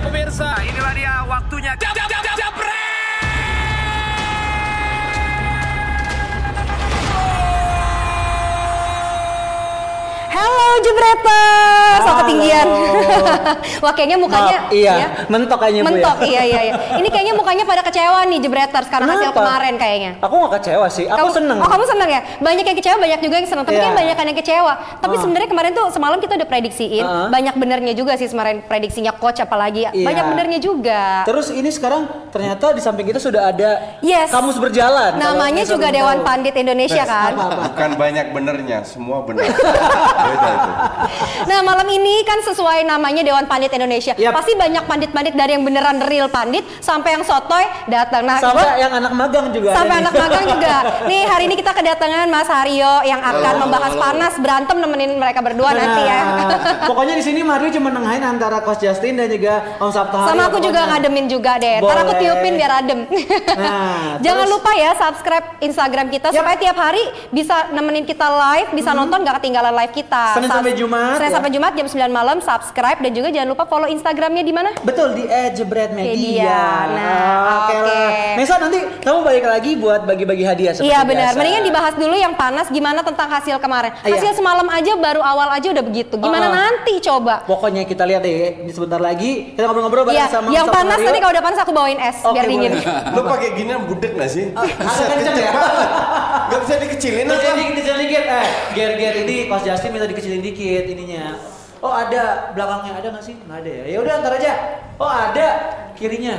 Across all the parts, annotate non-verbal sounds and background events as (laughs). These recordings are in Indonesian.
pemirsa, inilah dia waktunya. Jab, jab, jab, jab, Halo Jebreters, so ketinggian. (laughs) Wah kayaknya mukanya Maaf, iya, ya, mentok kayaknya Bu ya. mentok, iya iya iya. Ini kayaknya mukanya pada kecewa nih Jebreters karena hasil Kenapa? kemarin kayaknya. Aku gak kecewa sih, aku seneng. Oh kamu seneng ya? Banyak yang kecewa, banyak juga yang seneng. Tapi Iya. kan banyak yang kecewa. Tapi Ah. sebenarnya kemarin tuh semalam kita udah prediksiin. Ah. Banyak benernya juga sih kemarin prediksinya coach apalagi. Iya. Banyak benernya juga. Terus ini sekarang ternyata di samping kita sudah ada Yes. kamus berjalan. Namanya juga Dewan tahu. Pandit Indonesia kan. Bukan banyak benernya, semua benar. (laughs) Nah malam ini kan sesuai namanya Dewan Pandit Indonesia. Yap. Pasti banyak pandit-pandit dari yang beneran real pandit sampai yang sotoy datang. Nah, Sampai gua- yang anak magang juga. sampai ada anak nih. magang juga. (laughs) Nih hari ini kita kedatangan Mas Haryo yang akan membahas panas berantem nemenin mereka berdua nanti ya. Nah, (laughs) Pokoknya di sini Mario cuma nengahin antara Coach Justin dan juga Om Sabto Hari. Sama aku juga ngademin juga deh. Ntar aku tiupin biar adem. Nah, (laughs) Jangan terus- lupa ya subscribe Instagram kita Yap. supaya tiap hari bisa nemenin kita live, bisa nonton gak ketinggalan live kita. Senin sampai Jumat, Senin ya. sampai Jumat jam 9 malam subscribe dan juga jangan lupa follow Instagramnya di mana? Betul di Edgebread Media. Media. Nah, oke oke. lah. Nesa nanti kamu balik lagi buat bagi-bagi hadiah seperti Iya benar. biasa. Mendingan dibahas dulu yang panas gimana tentang hasil kemarin. Iya. Hasil semalam aja baru awal aja udah begitu. Gimana oh. nanti coba? Pokoknya kita lihat deh ini sebentar lagi kita ngobrol-ngobrol bareng Iya, sama yang Sabto panas Mario. nanti kalau udah panas aku bawain es Oke, biar dingin. (laughs) Lu pakai gini budek gak sih? Agak kenceng ya. Gak bisa dikecilin ini dikecilin dikit, eh, ger ger ini Coach Justin minta dikecilin dikit ininya. Oh ada belakangnya ada nggak sih? Nggak ada ya. Ya udah ntar aja. Oh ada kirinya.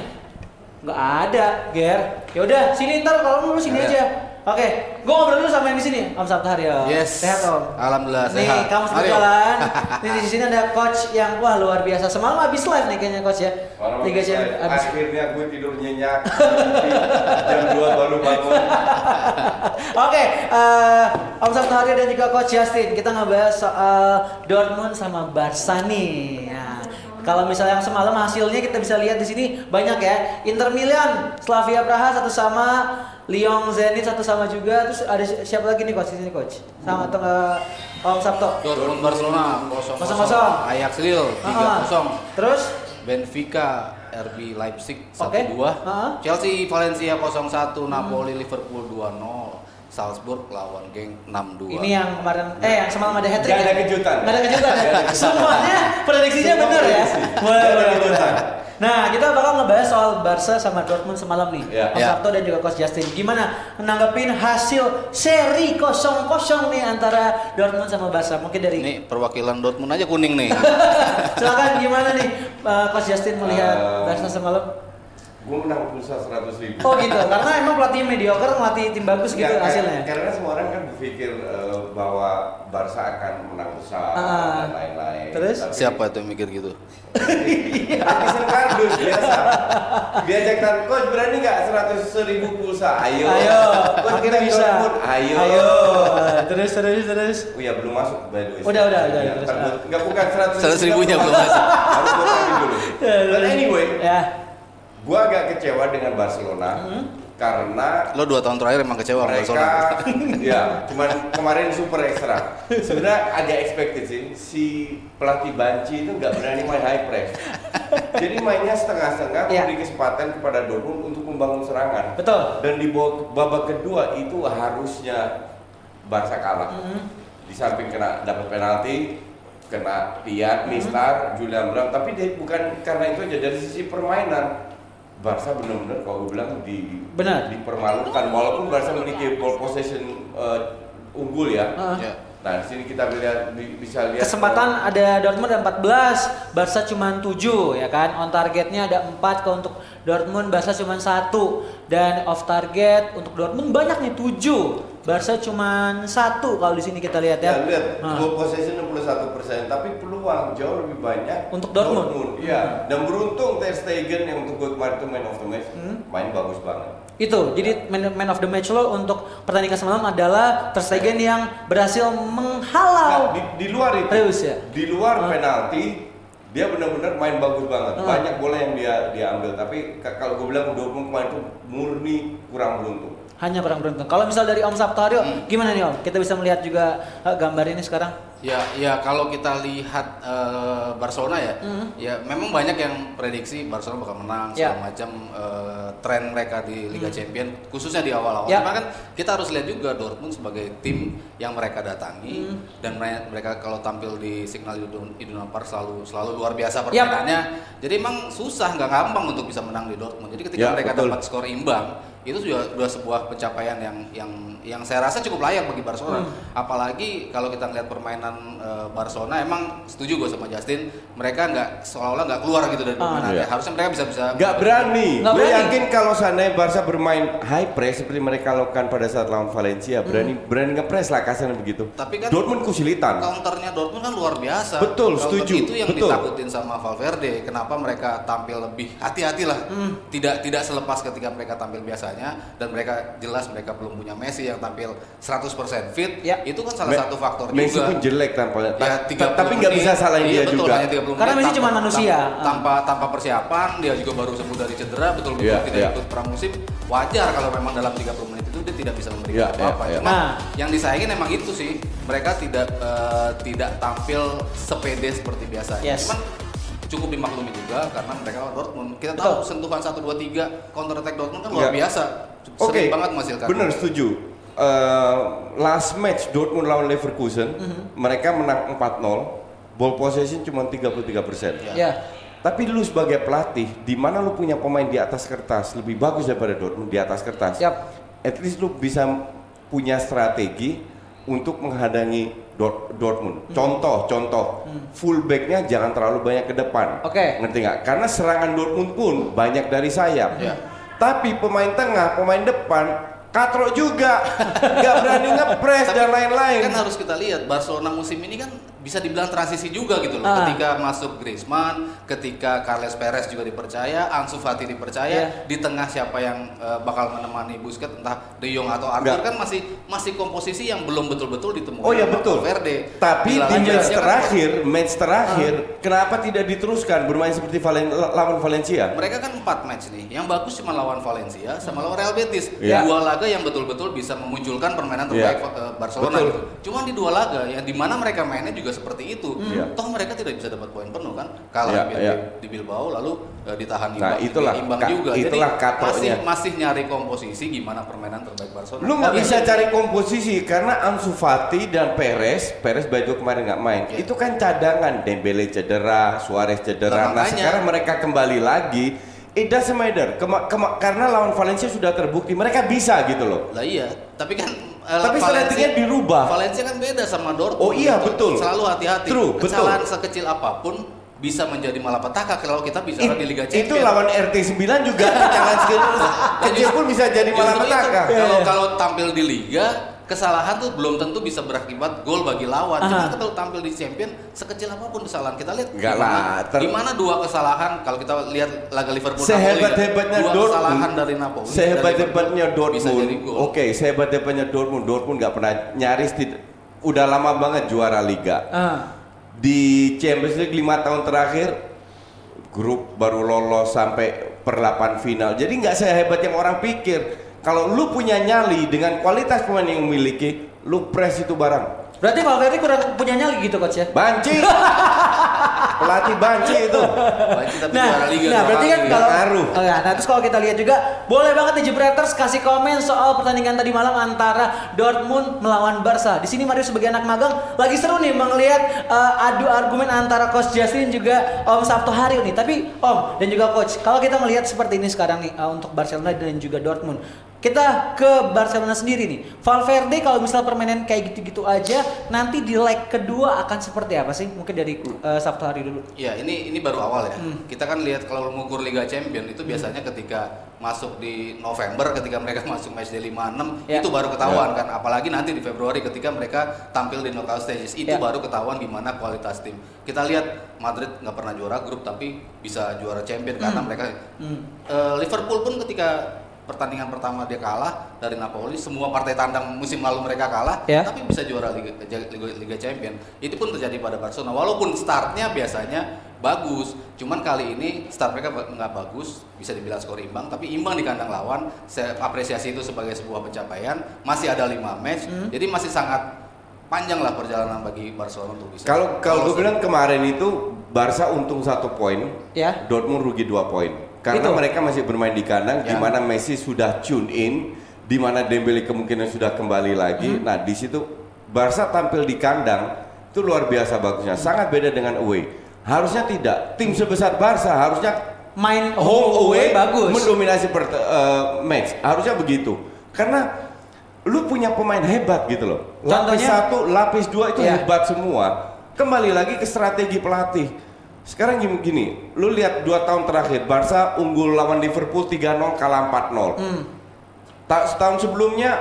Nggak ada, ger. Ya udah sini ntar kalau mau lu sini aja. Oke, gua ngobrol dulu sama yang di sini, Om Sabtu Haryo. Yes. Sehat Om. Alhamdulillah Nih, sehat. kamu Ayo. berjalan. (laughs) Nih di sini ada coach yang wah luar biasa. Semalam habis live nih kayaknya coach ya. Tiga jam habis. Akhirnya gue tidur nyenyak. Jam 2 baru bangun. (laughs) Oke, eh, Om Sabtu Hari dan juga Coach Justin, kita ngebahas soal Dortmund sama Barca nih. Nah, kalau misalnya yang semalam hasilnya kita bisa lihat di sini banyak ya. Inter Milan, Slavia Praha satu sama, Lyon Zenit satu sama juga. Terus ada si- siapa lagi nih coach di sini coach? Sama atau nggak Om Sabto? Dortmund Barcelona 0-0. Kosong-kosong. Ajax Lille Ah, 3-0. Terus Benfica RB Leipzig Oke. 1-2. Ah. Chelsea Valencia 0-1, Napoli Liverpool 2-0. Salzburg lawan geng 6-2. ini yang kemarin eh yang semalam ada hat trick. Nggak ada kejutan. Ada kejutan. ya? Ada kejutan. Semuanya prediksinya Semua benar ya. Boleh, boleh, kejutan. Nah, kita bakal ngebahas soal Barca sama Dortmund semalam nih. Ya. Om Ya. Sabto dan juga Coach Justin. Gimana menanggapin hasil seri 0-0 nih antara Dortmund sama Barca? Mungkin dari Ini perwakilan Dortmund aja kuning nih. (laughs) silakan gimana nih uh, Coach Justin melihat Eh, Barca semalam? Gue menang pulsa 100 ribu. Oh gitu, karena emang pelatih mediocre melatih tim bagus gitu Ya, hasilnya. Karena semua orang kan berpikir eh, bahwa Barca akan menang besar Ah. dan lain-lain. Terus? Tapi- Siapa itu yang mikir gitu? Habisin kardus biasa. Diajak tar, coach berani nggak 100 ribu pulsa? Ayo. Ayo, Coach akhirnya kita bisa. Dortmund. Ayo. Ayo. Terus terus terus. Oh ya belum masuk by the way. Udah, udah, udah, Ya, terus. gua- Nggak bukan 100 100 ribunya belum masuk. Harus gue dulu. But anyway, Ya. Gua agak kecewa dengan Barcelona Hmm. karena Lo dua tahun terakhir emang kecewa sama mereka Barcelona. (laughs) ya cuman kemarin super ekstra sebenarnya agak expected sih si pelatih Banci itu nggak berani main high press jadi mainnya setengah-setengah Ya. memberi kesempatan kepada Dortmund untuk membangun serangan Betul. dan di babak kedua itu harusnya Barca kalah Hmm. di samping kena dapat penalti kena Piat, Mistar, Julian Brandt tapi dia bukan karena itu aja dari sisi permainan Barca benar-benar kalau gue bilang di Benar. dipermalukan walaupun Barca memiliki ball possession uh, unggul ya. Ah. Ya. Nah, di sini kita lihat bi- bisa lihat Kesempatan ada Dortmund ada 14, Barca cuma 7 ya kan. On targetnya ada 4 kalau untuk Dortmund, Barca cuma 1 dan off target untuk Dortmund banyak nih 7. Barca cuma 1 kalau di sini kita lihat ya. Ya, lihat Ah. ball possession 61%, tapi peluang jauh lebih banyak Untuk Dortmund. Iya, dan beruntung Ter Stegen yang untuk gue kemarin itu man of the match Hmm. main bagus banget. Itu, jadi man, man of the match lo untuk pertandingan semalam adalah Ter Stegen yang berhasil menghalau Nah, di, di luar itu, Reus ya? di luar Ah. penalti dia benar-benar main bagus banget. Ah. Banyak bola yang dia dia ambil, tapi ka- kalau gue bilang Dortmund kemarin itu murni kurang beruntung. hanya kurang beruntung. Kalau misal dari Om Sabto Hmm. gimana nih Om? Kita bisa melihat juga eh, gambar ini sekarang. Ya, ya kalau kita lihat eh, Barcelona ya, ya memang banyak yang prediksi Barcelona bakal menang. Ya. segala macam eh, tren mereka di Liga Champion, khususnya di awal-awal. Ya. Cuma kan kita harus lihat juga Dortmund sebagai tim yang mereka datangi Hmm. dan mere- mereka kalau tampil di Signal Iduna Park selalu selalu luar biasa Ya. permainannya. Jadi emang susah, nggak gampang untuk bisa menang di Dortmund. Jadi ketika Ya, mereka betul. dapat skor imbang, itu sudah, sudah sebuah pencapaian yang yang yang saya rasa cukup layak bagi Barcelona. Hmm. Apalagi kalau kita lihat permainan eh, Barcelona, emang setuju gue sama Justin, mereka nggak seolah-olah nggak keluar gitu dari Ah. permainan. Iya. Harusnya mereka bisa bisa Nggak berani. Gue berani. yakin kalau seandainya Barca bermain high press seperti mereka lakukan pada saat lawan Valencia, berani berani ngepres lah kasarnya begitu. Tapi kan Dortmund kesulitan. counternya Dortmund kan luar biasa. Betul, Counter setuju, Itu yang betul. ditakutin sama Valverde. Kenapa mereka tampil lebih hati-hati lah. Tidak tidak selepas ketika mereka tampil biasanya dan mereka jelas mereka belum punya Messi yang tampil 100% fit. Ya. Itu kan salah Me- satu faktor Messi juga. pun jelek tampilnya. Ya, Ta- 30 tapi nggak bisa salahin Iya, dia betul, juga. hanya 30 Karena menit Messi tanpa- cuma manusia. tanpa- Tanpa tanpa persiapan, dia juga baru sembuh dari cedera, betul-betul Iya, tidak iya. ikut pramusim. Wajar kalau memang dalam 30 menit itu dia tidak bisa memberikan Iya, apa-apa. iya, iya. Cuma Nah. yang disayangin memang itu sih, mereka tidak eh, tidak tampil sepede seperti biasanya. Yes. Cuman cukup dimaklumi juga karena mereka lawan Dortmund. Kita Betul. tahu sentuhan 1 2 3 counter attack Dortmund kan luar Iya. biasa. Oke, Sering banget menghasilkan. bener setuju. Eh, last match Dortmund lawan Leverkusen, mereka menang 4-0, ball possession cuma 33 persen. Iya. Ya. Tapi lu sebagai pelatih, di mana lu punya pemain di atas kertas lebih bagus daripada Dortmund di atas kertas. Yap. At least lu bisa punya strategi untuk menghadangi Dort- Dortmund. Contoh, contoh, fullbacknya jangan terlalu banyak ke depan. Oke. Ngerti nggak? Karena serangan Dortmund pun banyak dari sayap. Iya. Tapi pemain tengah, pemain depan, katrok juga, (laughs) nggak berani ngepres dan lain-lain. Kan harus kita lihat Barcelona musim ini kan bisa dibilang transisi juga gitu loh. Ah. Ketika masuk Griezmann, ketika Carles Perez juga dipercaya, Ansu Fati dipercaya, Iya. di tengah siapa yang eh, bakal menemani Busquets entah De Jong atau Arthur Nggak. kan masih masih komposisi yang belum betul-betul ditemukan. Oh ya sama betul. Valverde. Tapi di match kan terakhir, match terakhir, kenapa tidak diteruskan bermain seperti Valen- lawan Valencia? mereka kan empat match nih. Yang bagus cuma lawan Valencia sama lawan Real Betis. Iya. Dua laga yang betul-betul bisa memunculkan permainan Iya. terbaik eh, Barcelona Betul. gitu. Cuma di dua laga yang di mana mereka mainnya juga seperti itu. Iya. Toh mereka tidak bisa dapat poin penuh kan. Kalah Iya, di, iya. di Bilbao lalu eh, ditahan Nah, imbang, itulah, imbang ka- juga. Jadi itulah masih masih nyari komposisi gimana permainan terbaik Barcelona. Lu nggak Tapi- bisa cari komposisi karena Ansu Fati dan Perez, Perez way kemarin nggak main. Iya. Itu kan cadangan, Dembele cedera, Suarez cedera. Nah, Nah, sekarang mereka kembali lagi. It doesn't matter. Kema- kema- karena lawan Valencia sudah terbukti mereka bisa gitu loh. Lah iya, tapi kan eh, Tapi strateginya dirubah. Valencia kan beda sama Dortmund. Oh iya, gitu. betul. Selalu hati-hati. True, betul. Kesalahan sekecil apa pun bisa menjadi malapetaka kalau kita bicara di Liga It- itu Champions. lawan RT 9 juga kesalahan (laughs) kecil, kecil pun bisa jadi malapetaka. Kalau Iya. kalau tampil di liga, kesalahan tuh belum tentu bisa berakibat gol bagi lawan. Cuma Aha. kalau tampil di champion, sekecil apa pun kesalahan kita lihat. Enggak di mana- lah, ter- Di mana dua kesalahan kalau kita lihat laga Liverpool Sehebat-hebatnya Napoli, dua Dortmund. kesalahan dari Napoli. bisa jadi Dortmund. Oke, sehebat-hebatnya Dortmund. Dortmund nggak pernah nyaris tidak udah lama banget juara liga. Ah. Di Champions League lima tahun terakhir grup baru lolos sampai perlapan final. Jadi nggak sehebat yang orang pikir. Kalau lu punya nyali dengan kualitas pemain yang memiliki, lu press itu barang. Berarti Valverde kurang punya nyali gitu coach ya? Banci. (laughs) Pelatih banci itu. Baik, tapi Nah, juara liga nah berarti kan kalau Ngaruh. Oh, ya, nah terus kalau kita lihat juga boleh banget nih Jebreters kasih komen soal pertandingan tadi malam antara Dortmund melawan Barca. Di sini Mario sebagai anak magang lagi seru nih melihat eh, adu argumen antara Coach Justin juga Om Sabto Hari nih. Tapi Om dan juga Coach, kalau kita melihat seperti ini sekarang nih eh, untuk Barcelona dan juga Dortmund. Kita ke Barcelona sendiri nih. Valverde kalau misal permainan kayak gitu-gitu aja, nanti di leg kedua akan seperti apa sih? Mungkin dari eh, Sabto Hari dulu. Ya ini ini baru awal ya. Hmm. Kita kan lihat kalau mengukur Liga Champion itu biasanya ketika masuk di November ketika mereka (laughs) masuk match day 5-6 Ya. itu baru ketahuan kan. Apalagi nanti di Februari ketika mereka tampil di knockout stages itu Ya. baru ketahuan gimana kualitas tim. Kita lihat Madrid nggak pernah juara grup tapi bisa juara champion karena mereka Hmm. Eh, Liverpool pun ketika pertandingan pertama dia kalah dari Napoli, semua partai tandang musim lalu mereka kalah, Ya. tapi bisa juara Liga, Liga, Liga Champion. Itu pun terjadi pada Barcelona. Walaupun startnya biasanya bagus, cuman kali ini start mereka nggak bagus, bisa dibilang skor imbang, tapi imbang di kandang lawan. Saya apresiasi itu sebagai sebuah pencapaian. Masih ada lima match, Hmm. jadi masih sangat panjang lah perjalanan bagi Barcelona untuk bisa. Kalau kalau gue bilang kemarin itu Barca untung satu poin, Ya. Dortmund rugi dua poin. Karena Itu. mereka masih bermain di kandang, di Ya. mana Messi sudah tune in, di mana Dembele kemungkinan sudah kembali lagi. Hmm. Nah di situ Barca tampil di kandang itu luar biasa bagusnya, sangat beda dengan away. Harusnya tidak. Tim sebesar Barca harusnya Main home away bagus. mendominasi per, eh, match. Harusnya begitu. Karena lu punya pemain hebat gitu loh. Lapis Contohnya? satu, lapis dua itu Iya. hebat semua. Kembali lagi ke strategi pelatih. Sekarang gini, gini, lu lihat dua tahun terakhir Barca unggul lawan Liverpool 3-0 kalah 4-0. Hmm. Ta- setahun sebelumnya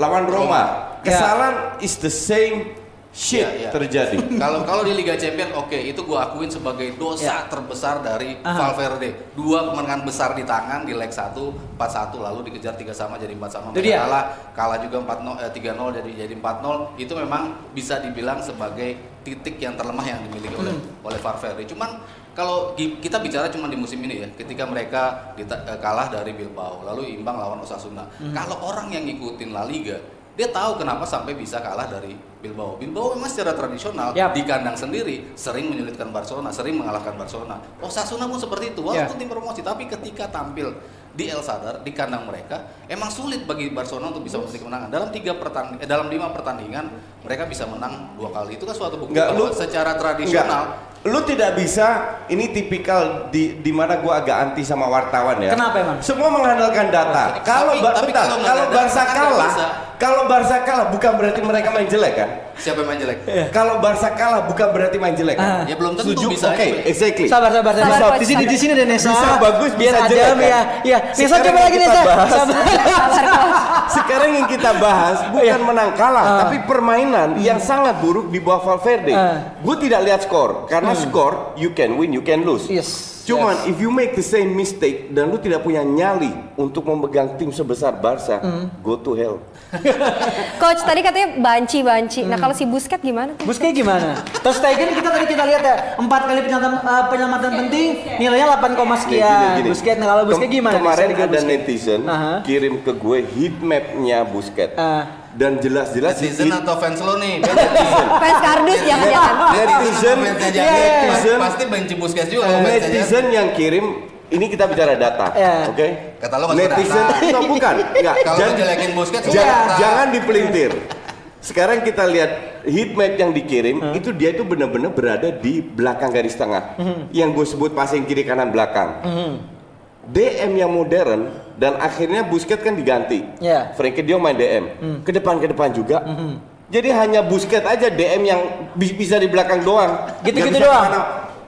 lawan Roma. Ya. Kesalahan is the same shit Iya, iya. terjadi. (laughs) Kalau kalau di Liga Champions oke itu gua akuin sebagai dosa terbesar dari Ya. Aha. Valverde. Dua kemenangan besar di tangan di leg 1 4-1 lalu dikejar 3 sama jadi 4 sama. Itu dia. Kalah kalah juga 4-0 eh, 3-0 jadi jadi 4-0 itu memang bisa dibilang sebagai titik yang terlemah yang dimiliki oleh Hmm. oleh Valverde. Cuman kalau kita bicara cuma di musim ini ya, ketika mereka eh, kalah dari Bilbao, lalu imbang lawan Osasuna. Hmm. Kalau orang yang ngikutin La Liga, dia tahu kenapa sampai bisa kalah dari Bilbao. Bilbao memang secara tradisional Yap. di kandang sendiri sering menyulitkan Barcelona, sering mengalahkan Barcelona. Osasuna pun seperti itu, walaupun Ya. tim promosi, tapi ketika tampil di El Sadar di kandang mereka, emang sulit bagi Barcelona untuk bisa memetik kemenangan. Dalam tiga pertandingan, eh, dalam lima pertandingan mereka bisa menang dua kali. Itu kan suatu bukti lu- secara tradisional Enggak. Lu tidak bisa, ini tipikal di di mana gua agak anti sama wartawan ya. Kenapa emang? Semua mengandalkan data. Tapi- Kalau bentar, kalau Barca kan kalah, bisa. Kalau Barca kalah bukan berarti mereka main jelek kan? siapa yang main jelek? Kalau Barca kalah bukan berarti main jelek Ah. kan? Ya belum tentu Setuju? bisa Oke, aja. exactly. Sabar sabar sabar. Sabar, Di sini di sini ada Nesa. Bisa bagus, biar bisa adem jelek, ya. kan? Iya. Nesa Sekarang coba lagi Nesa. bahas. Sabar. Sekarang yang kita bahas bukan menang kalah, Ah. tapi permainan yang sangat buruk di bawah Valverde. Ah. Gue tidak lihat skor, karena skor you can win, you can lose. Yes. Cuman if you make the same mistake dan lu tidak punya nyali untuk memegang tim sebesar Barca, go to hell. (laughs) Coach tadi katanya banci-banci. Nah kalau si Busket gimana tuh? Busquets gimana? Ter Stegen kita tadi kita lihat ya empat kali penyelamatan, eh, penyelamatan penting nilainya 8, sekian. Gini, gini. Busquets nah kalau Busquets Kem- gimana? Kemarin ada Busquets? netizen Aha. kirim ke gue heat mapnya Busquets. Ah. Dan jelas-jelas Netizen atau fans lo nih? Netizen. (laughs) Fans kardus. Netizen Iya, jadi. iya, Pas- netizen. Pasti benci Busquets juga netizen yang kirim ini kita bicara data, Iya. oke? Kata lo netizen, suka no, bukan, enggak. Kalau Jangan- lo jelekin Busquets, jangan, jangan dipelintir. Sekarang kita lihat heat map yang dikirim, itu dia itu benar-benar berada di belakang garis tengah. Yang gue sebut passing kiri kanan belakang. DM yang modern dan akhirnya Busquets kan diganti. Iya. Frankie De Jong main DM. Ke depan ke depan juga. Jadi hanya Busquets aja DM yang bi- bisa di belakang doang. Gitu-gitu doang. ke mana.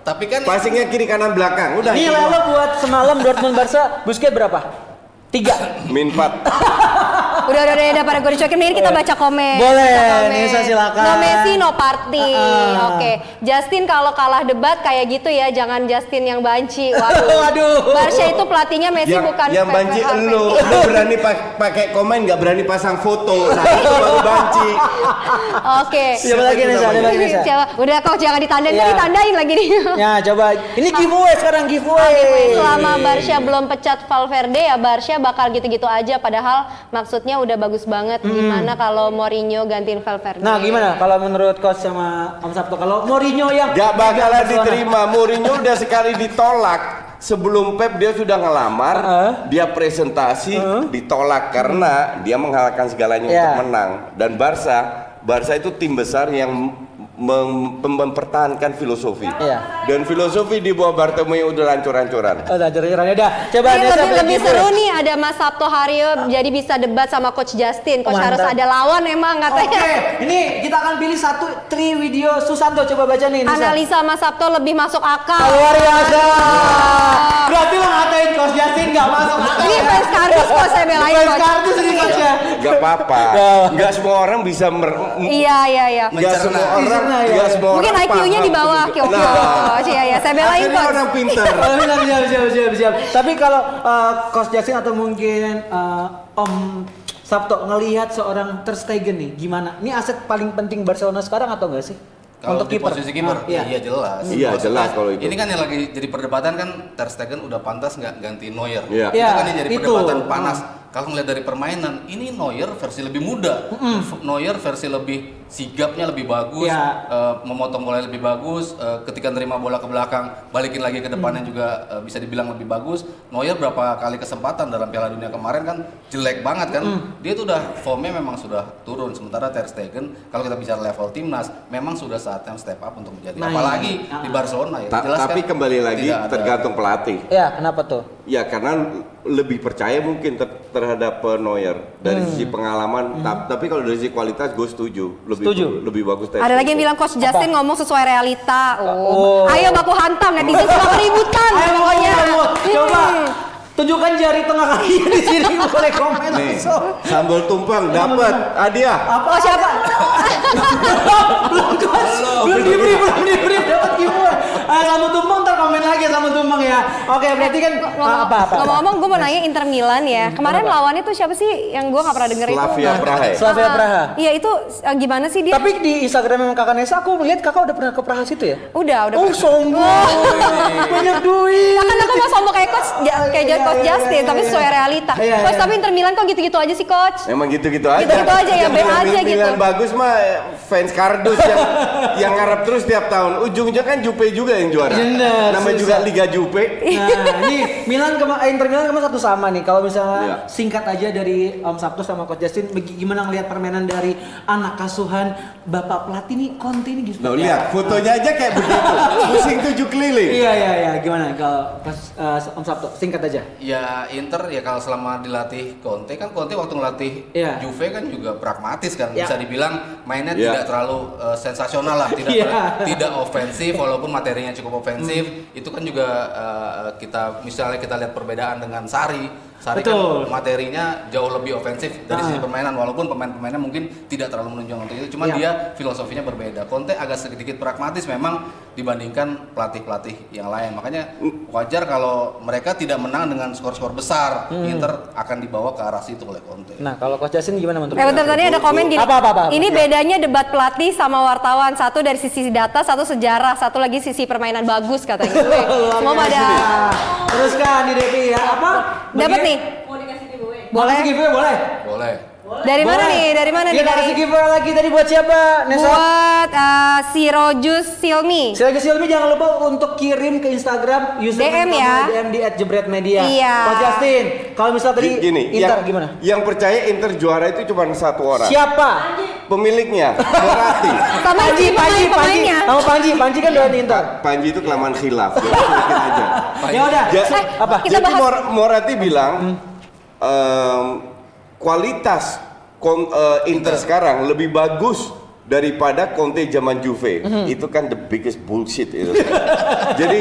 Tapi kan Passingnya kiri kanan belakang. Udah. Nilai doang. lo buat semalam Dortmund Barca Busquets berapa? Tiga. Min 4. (laughs) Udah udah udah, udah pada gue dicokin. Mending kita baca komen. Boleh, Baca komen. Nisa, silakan. No Messi, no party. Ah. Oke. Justin kalau kalah debat kayak gitu ya, jangan Justin yang banci. (laughs) Waduh. Waduh. Barca itu pelatihnya Messi yang, bukan yang banci elu, lu berani pa- pakai komen nggak berani pasang foto. Nah, itu baru banci. (laughs) Oke. Siapa lagi Nesa? Ada lagi? Siapa? Udah kok jangan ditandain, Iya. Kan ditandain lagi nih. (laughs) Ya coba. Ini giveaway sekarang giveaway. Selama Barca belum pecat Valverde ya Barca bakal gitu-gitu aja padahal maksudnya udah bagus banget. Gimana kalau Mourinho gantiin Valverde? Nah gimana kalau menurut coach sama Om Sabto kalau Mourinho yang Gak bakalan diterima. Mourinho udah sekali ditolak. Sebelum Pep dia sudah ngelamar, Heeh. dia presentasi ditolak karena dia mengalahkan segalanya Iya. untuk menang. Dan Barca, Barca itu tim besar yang mem- mem- mempertahankan filosofi. Iya. Dan filosofi di bawah Bartomeu udah hancur-hancuran. Oh, udah jadiran udah. Coba Ini lebih, lebih seru nih ada Mas Sabto Haryo jadi bisa debat sama Coach Justin. Coach Mantap. harus ada lawan emang Oke, katanya. ini kita akan pilih satu tri video Susanto coba baca nih. Nisa. Analisa Mas Sabto lebih masuk akal. Luar biasa. Berarti lo ngatain Coach Justin nggak masuk akal. Ini fans kardus kok saya belain Fans Coach. kardus ini Coach ya. Gak apa-apa. Ya. Gak semua orang bisa mer Iya iya iya. Gak Mencerna. semua orang, Mencerna, ya. gak semua Mungkin IQ-nya di bawah. Kyokyo. Coach iya iya saya belain Coach. orang pintar. Oh, (laughs) siap, siap, siap, siap, siap. Tapi kalau uh, Coach Justin atau mungkin uh, Om Sabto ngelihat seorang Ter Stegen nih, gimana? Ini aset paling penting Barcelona sekarang atau enggak sih? Kalau Untuk di kiper. posisi kiper, iya. iya jelas. Iya, Maksudnya, jelas kalau itu. Ini kan yang lagi jadi perdebatan kan Ter Stegen udah pantas nggak ganti Neuer. Iya. Itu Iya, kan yang jadi itu. perdebatan panas. kalau ngeliat dari permainan, ini Neuer versi lebih muda, Neuer versi lebih sigapnya lebih bagus, Ya. eh, memotong bola lebih bagus, eh, ketika nerima bola ke belakang, balikin lagi ke depannya Hmm. juga eh, bisa dibilang lebih bagus. Neuer berapa kali kesempatan dalam Piala Dunia kemarin kan jelek banget kan, Hmm. dia tuh udah formnya memang sudah turun. Sementara Ter Stegen, kalau kita bicara level timnas, memang sudah saatnya step up untuk menjadi, Nah, apalagi ini. di. Barcelona ya. Ta- jelas tapi kan kembali lagi ada- tergantung pelatih. Ya, kenapa tuh? Ya karena lebih percaya mungkin ter- terhadap uh, Neuer dari sisi pengalaman. Ta- tapi kalau dari sisi kualitas gue setuju. Lebih Setuju. lebih bagus. Ter Ada lagi yang bilang Coach Justin ngomong sesuai realita. Oh. Oh. Ayo baku hantam netizen suka keributan Ayo pokoknya. kamu, coba Hmm. tunjukkan jari tengah kaki di sini boleh komen Nih, langsung. sambal tumpeng dapat hadiah. Apa Oh siapa? belum coach, belum diberi, belum diberi dapat gimana? Ah, selamat tumpeng komen lagi selamat tumpeng ya. Oke, berarti kan ah, apa apa? Ngomong-ngomong gue mau nanya Inter Milan ya. Kemarin lawannya tuh siapa sih yang gue gak pernah denger itu? Slavia Praha. ya? Slavia Ah, Praha. Iya itu eh, gimana sih dia? Tapi di Instagram kakak Nesa aku melihat kakak udah pernah ke Praha situ ya? udah udah. Oh sombong, (laughs) banyak duit. Ya kan aku mau sombong kayak coach ja- kayak Iya, coach iya, Justin iya, tapi iya. sesuai realita. Iya, coach iya. tapi Inter Milan kok gitu-gitu aja sih coach? Emang gitu-gitu aja. Gitu-gitu aja ya, B aja Milan gitu. bagus mah eh, fans kardus yang yang ngarep terus tiap tahun. Ujungnya kan Jupe juga yang juara. Bener, susah. Juga Liga Jupe. Nah, ini Milan kema eh, Inter Milan kemarin satu sama nih. Kalau misalnya Iya. singkat aja dari Om Sabtu sama Coach Justin, gimana ngelihat permainan dari anak kasuhan Bapak pelatih nih Conte ini gitu. Nah, lihat fotonya aja kayak begitu. (laughs) Pusing tujuh keliling. Iya iya iya, gimana kalau eh, Om Sabtu singkat aja. Ya Inter ya kalau selama dilatih Conte kan Conte waktu ngelatih Iya. Juve kan juga pragmatis kan Iya. bisa dibilang mainnya Iya. tidak terlalu uh, sensasional lah tidak Iya. tidak ofensif walaupun materinya cukup ofensif itu kan juga uh, kita misalnya kita lihat perbedaan dengan Sari Sari Betul. kan materinya jauh lebih ofensif dari Ah. sisi permainan walaupun pemain-pemainnya mungkin tidak terlalu menunjukkan untuk itu cuman Iya. dia filosofinya berbeda Conte agak sedikit pragmatis memang dibandingkan pelatih-pelatih yang lain makanya wajar kalau mereka tidak menang dengan skor-skor besar Hmm. Inter akan dibawa ke arah situ oleh Conte Nah, kalau Coach Justin gimana menurut Eh bentar tadi ada komen gini. Apa, apa, apa, apa? Ini Ya. bedanya debat pelatih sama wartawan. Satu dari sisi data, satu sejarah, satu lagi sisi permainan bagus katanya. (laughs) Semua pada teruskan di Devi ya. Apa? dapat Bagi- nih. Boleh. Kasih giveaway boleh. boleh Dari mana Boleh. nih? Dari mana nih? Kita Dari kasih giveaway lagi tadi buat siapa? Nesa. buat uh, si Rojus Silmi. Silvi Silvi jangan lupa untuk kirim ke Instagram username DM ya. DM di @jebretmedia. Iya. Coach Justin, kalau misalnya tadi Gini, Inter yang, gimana? Yang percaya Inter juara itu cuma satu orang. Siapa? Pemiliknya, Berarti. (laughs) Sama Panji, Panji, Panji. Nama Panji, Panji kan doain Inter. Panji itu kelamaan khilaf. Jadi sedikit aja. Ya udah. Ja- Eh, Apa? Kita Jadi bahas- Mor- Moratti bilang em, kualitas kon- eh, Inter sekarang lebih bagus daripada Conte zaman Juve. Itu kan the biggest bullshit itu. (laughs) jadi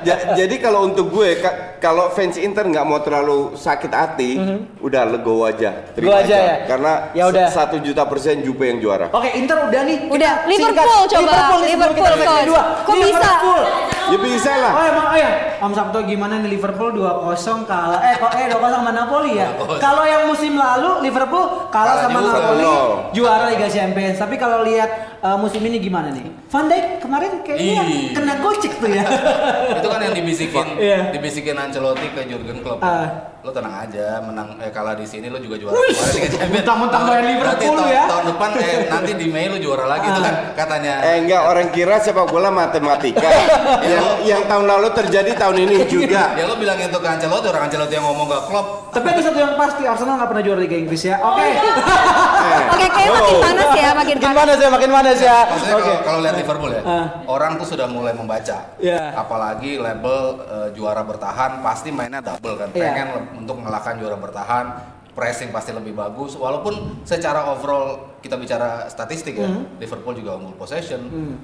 ja- jadi kalau untuk gue ka- kalau fans Inter nggak mau terlalu sakit hati, udah legowo aja. Legowo aja ya? Karena Ya udah. satu juta persen Juve yang juara. Oke, Inter udah nih. Kita Udah, singkat. Liverpool coba. Liverpool, Liverpool, kita coach. kedua. Kok bisa? Liverpool. Ya bisa lah. Oh emang oh ya, Om Sabto gimana nih Liverpool 2-0 kalah eh kok eh 2-0 sama Napoli ya. Kalau yang musim lalu Liverpool kalah, Kalah sama. Napoli juara Liga Champions. Tapi kalau lihat uh, musim ini gimana nih? Van Dijk kemarin kayaknya Ih. kena gocek tuh ya. itu kan yang dibisikin Iya. dibisikin Ancelotti ke Jurgen Klopp Ah. Lo tenang aja menang eh kalah di sini lo juga juara Wih, Kemarin Liga Champions. mentang-mentang doyan Liverpool Berarti lu tahun, ya. tahun depan eh (laughs) nanti di Mei lo juara lagi itu kan katanya Eh enggak orang kira sepak bola matematika. (laughs) yang yang tahun lalu terjadi tahun ini juga. ya lo bilang itu ke Ancelotti orang Ancelotti yang ngomong ke Klopp Tapi ada satu yang pasti Arsenal nggak pernah juara Liga Inggris ya. Oke. Oke, kayaknya makin panas ya, makin Makin panas. ya, makin panas ya. Maksudnya Oke. kalau kalau lihat Liverpool ya, Ah. orang tuh sudah mulai membaca. Iya. Apalagi label eh, juara bertahan pasti mainnya double kan. Iya. Pengen untuk mengalahkan juara bertahan, pressing pasti lebih bagus. Walaupun secara overall kita bicara statistik ya, Hmm. Liverpool juga unggul possession,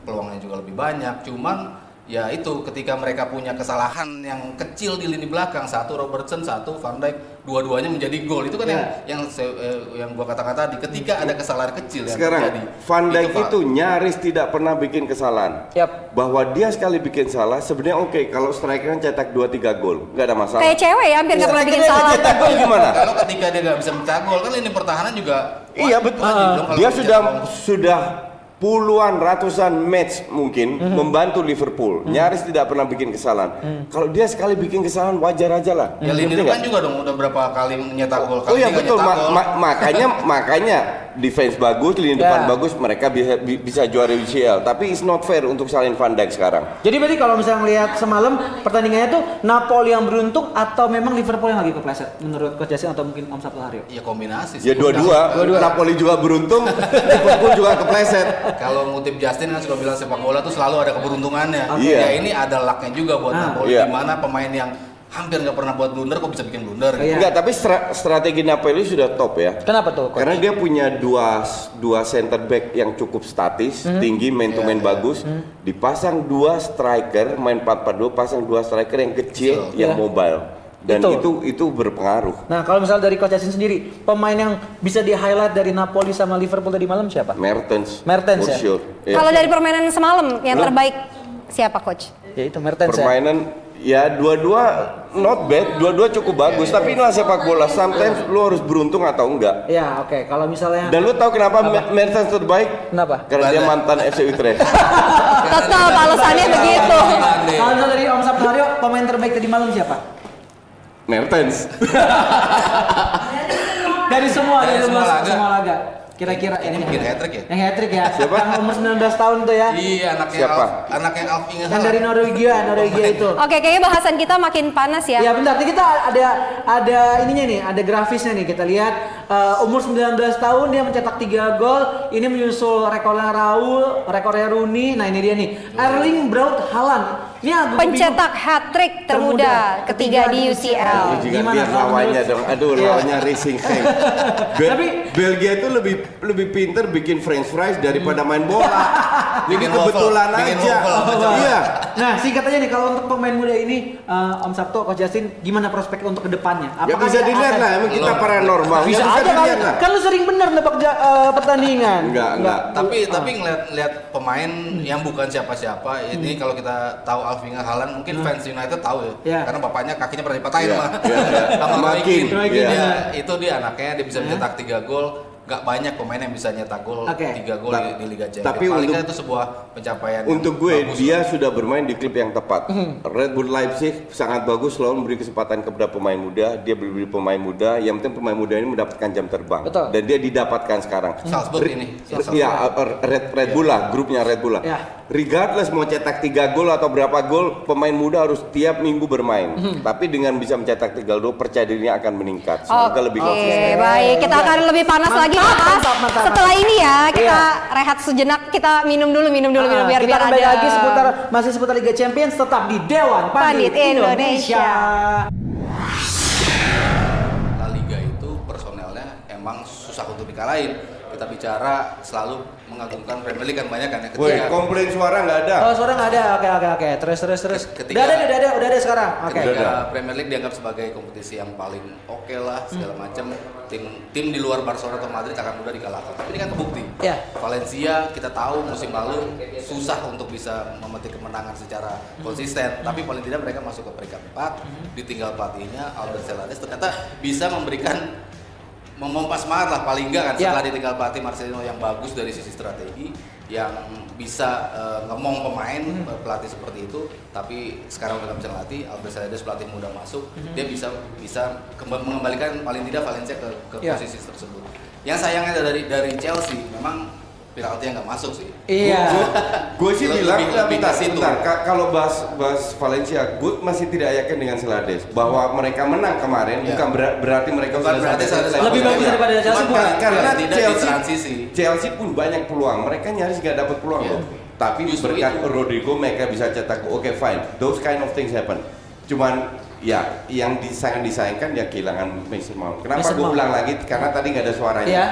peluangnya juga lebih banyak. Cuman ya itu ketika mereka punya kesalahan yang kecil di lini belakang, satu Robertson, satu Van Dijk, dua-duanya menjadi gol. Itu kan Iya. yang yang eh, yang gua katakan tadi, ketika ada kesalahan kecil yang Sekarang terjadi. Van Dijk Pak. itu nyaris tidak pernah bikin kesalahan. Yap. Bahwa dia sekali bikin salah sebenarnya oke kalau striker kan cetak 2 3 gol, nggak ada masalah. Kayak cewek ya, hampir nggak pernah bikin salah. cetak gol gimana? Kalau ketika dia nggak bisa mencetak gol kan lini pertahanan juga Iya betul. kalau Dia sudah sudah puluhan ratusan match mungkin membantu Liverpool. Nyaris tidak pernah bikin kesalahan. Kalau dia sekali bikin kesalahan wajar aja lah. Ya lini depan nggak? juga dong udah berapa kali nyetak gol. Oh Kali iya betul. Ma- ma- makanya makanya defense bagus lini Ya. depan bagus mereka bisa bi- bisa juara UCL tapi it's not fair untuk salin Van Dijk sekarang Jadi berarti kalau misalnya ngelihat semalam pertandingannya tuh Napoli yang beruntung atau memang Liverpool yang lagi kepleset menurut Coach Justin atau mungkin Om Sabtu Haryo? Ya kombinasi sih. ya dua-dua Napoli juga beruntung (laughs) Liverpool juga kepleset Kalau ngutip Justin kan suka bilang sepak bola tuh selalu ada keberuntungannya. Iya. Ya ini ada lucknya juga buat Ah. Napoli. Iya. Di mana pemain yang hampir nggak pernah buat blunder kok bisa bikin blunder. Iya. Enggak, tapi stra- strategi Napoli sudah top ya. Kenapa tuh? Coach? Karena dia punya dua dua center back yang cukup statis, Hmm. tinggi, main to main Iya, iya. bagus. Dipasang dua striker, main 4-4-2, pasang dua striker yang kecil, Kecil. yang Iya. mobile. Dan Betul. itu itu berpengaruh. Nah kalau misalnya dari Coach Justin sendiri, pemain yang bisa di highlight dari Napoli sama Liverpool tadi malam siapa? Mertens. Mertens for ya? sure. Iya. Kalau dari permainan semalam yang Lu? terbaik siapa coach? Ya itu Mertens ya. permainan ya dua-dua not bad, dua-dua cukup bagus. Tapi inilah sepak bola. Sometimes lu harus beruntung atau enggak. Ya oke, kalau misalnya Dan lu tahu kenapa Me- Mertens terbaik? kenapa? Karena dia mantan FC Utrecht. (laughs) Tetap alasannya begitu. Kalau misalnya dari Om Sabtu Haryo, pemain terbaik tadi malam siapa? Mertens. (laughs) Dari semua, Dari dari, semua semua, laga. Kira-kira ini Bikin hat-trick ya? Yang hat-trick ya. Siapa? Yang umur 19 tahun tuh ya. Iya anaknya Siapa? Alf, anaknya Alvin Yang dari Norwegia, Norwegia itu. Oke, kayaknya bahasan kita makin panas ya. Ya bentar, nanti kita ada ada ininya nih, ada grafisnya nih. Kita lihat eh, umur 19 tahun dia mencetak 3 gol. Ini menyusul rekornya Raul, rekornya Rooney. Nah, ini dia nih. Erling Braut Haaland. Agak Pencetak hat-trick termuda ketiga di UCL. Juga Gimana kalau lawannya dong. Aduh, Iya. lawannya Racing Hank. (laughs) Bel- Tapi- Belgia itu lebih lebih pinter bikin french fries daripada main bola. (laughs) Jadi kebetulan bikin aja. (laughs) Iya. Nah, singkat aja nih kalau untuk pemain muda ini eh, Om Sabto, Coach Justin, gimana prospek untuk ke depannya? Ya bisa dia dilihat akan- lah, emang kita paranormal. Bisa Ya, aja kan, dilihat lah. kan lu sering bener nebak eh, pertandingan. Enggak, enggak. tapi tapi ngeliat lihat pemain yang bukan siapa-siapa ini Hmm. kalau kita tahu Alvinga Haaland mungkin fans United tahu ya Iya. karena bapaknya kakinya pernah dipatahin Iya, sama iya, iya. sama Roy Keane. Keane, Dia- iya. itu dia anaknya dia bisa mencetak tiga gol nggak banyak pemain yang bisa nyetak gol Oke. tiga gol Ta- di, di Liga Champions tapi paling untuk- itu sebuah pencapaian yang Untuk gue, bagus. dia sudah bermain di klub yang tepat. Hmm. Red Bull Leipzig sangat bagus selalu memberi kesempatan kepada pemain muda. Dia beli pemain muda, yang penting pemain muda ini mendapatkan jam terbang. Betul. Dan dia didapatkan sekarang. Salzburg Re- ini, Salzburg. Iya, uh, Red, Red Bull lah, grupnya Red Bull lah. Ya. Regardless mau cetak 3 gol atau berapa gol, pemain muda harus tiap minggu bermain. Hmm. Tapi dengan bisa mencetak 3 gol, percaya dirinya akan meningkat. Semoga lebih Oke, konsisten. baik. Kita akan lebih panas Mantap, lagi mantap, mantap, setelah ini ya. Kita Iya. rehat sejenak, kita minum dulu, minum dulu, minum biar kita biar ada. lagi seputar masih seputar Liga Champions tetap di Dewan Pandit, Pandit Indonesia. La Liga itu personelnya emang susah untuk dikalahin kita bicara selalu mengagumkan Premier League kan banyak kan ya Woi, ketika komplain suara nggak ada. Oh, suara nggak ada. Oke, oke, oke. Terus, terus, terus. Ketika- Udah ada, udah ada, udah ada sekarang. Oke. Udah ketika. Premier League dianggap sebagai kompetisi yang paling oke lah segala macam tim tim di luar Barcelona atau Madrid akan mudah dikalahkan tapi ini kan kebukti Ya. Valencia kita tahu musim lalu susah untuk bisa memetik kemenangan secara konsisten tapi paling tidak mereka masuk ke peringkat 4 ditinggal pelatihnya Albert Celades ternyata bisa memberikan memompas semangat lah paling enggak kan Ya. setelah ditinggal pelatih Marcelino yang bagus dari sisi strategi yang bisa eh, ngemong pemain eh, pelatih seperti itu tapi sekarang udah bisa ngelatih Albert Celades pelatih muda masuk dia bisa bisa mengembalikan paling tidak Valencia ke, ke Ya. posisi tersebut yang sayangnya dari dari Chelsea memang penalti yang nggak masuk sih Iya. Gue sih bilang, lebih- lebih bentar, bentar. Ka- kalau bahas bahas Valencia, gue masih tidak yakin dengan Selades bahwa mereka menang kemarin Ya. bukan ber- berarti mereka Bukan sudah berarti Selades. Lebih bagus daripada Chelsea, bukan? kan- karena tidak di Chelsea transisi Chelsea pun banyak peluang, mereka nyaris gak dapat peluang Iya. loh. Tapi Justru berkat itu. Rodrigo mereka bisa cetak. Oke fine, those kind of things happen. Cuman ya yang disayang disayangkan ya kehilangan Mason Mount. Kenapa gue ulang lagi? Karena tadi gak ada suaranya. Iya.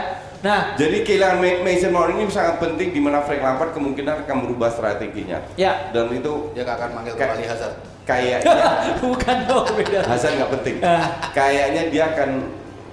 Nah, Jadi kehilangan Ma- Mason Mount ini sangat penting di mana Frank Lampard kemungkinan akan merubah strateginya. ya. Dan itu dia akan manggil Kayak- kembali Hazard kayaknya (laughs) Bukan dong, beda. Hasan nggak penting. Ah. Kayaknya dia akan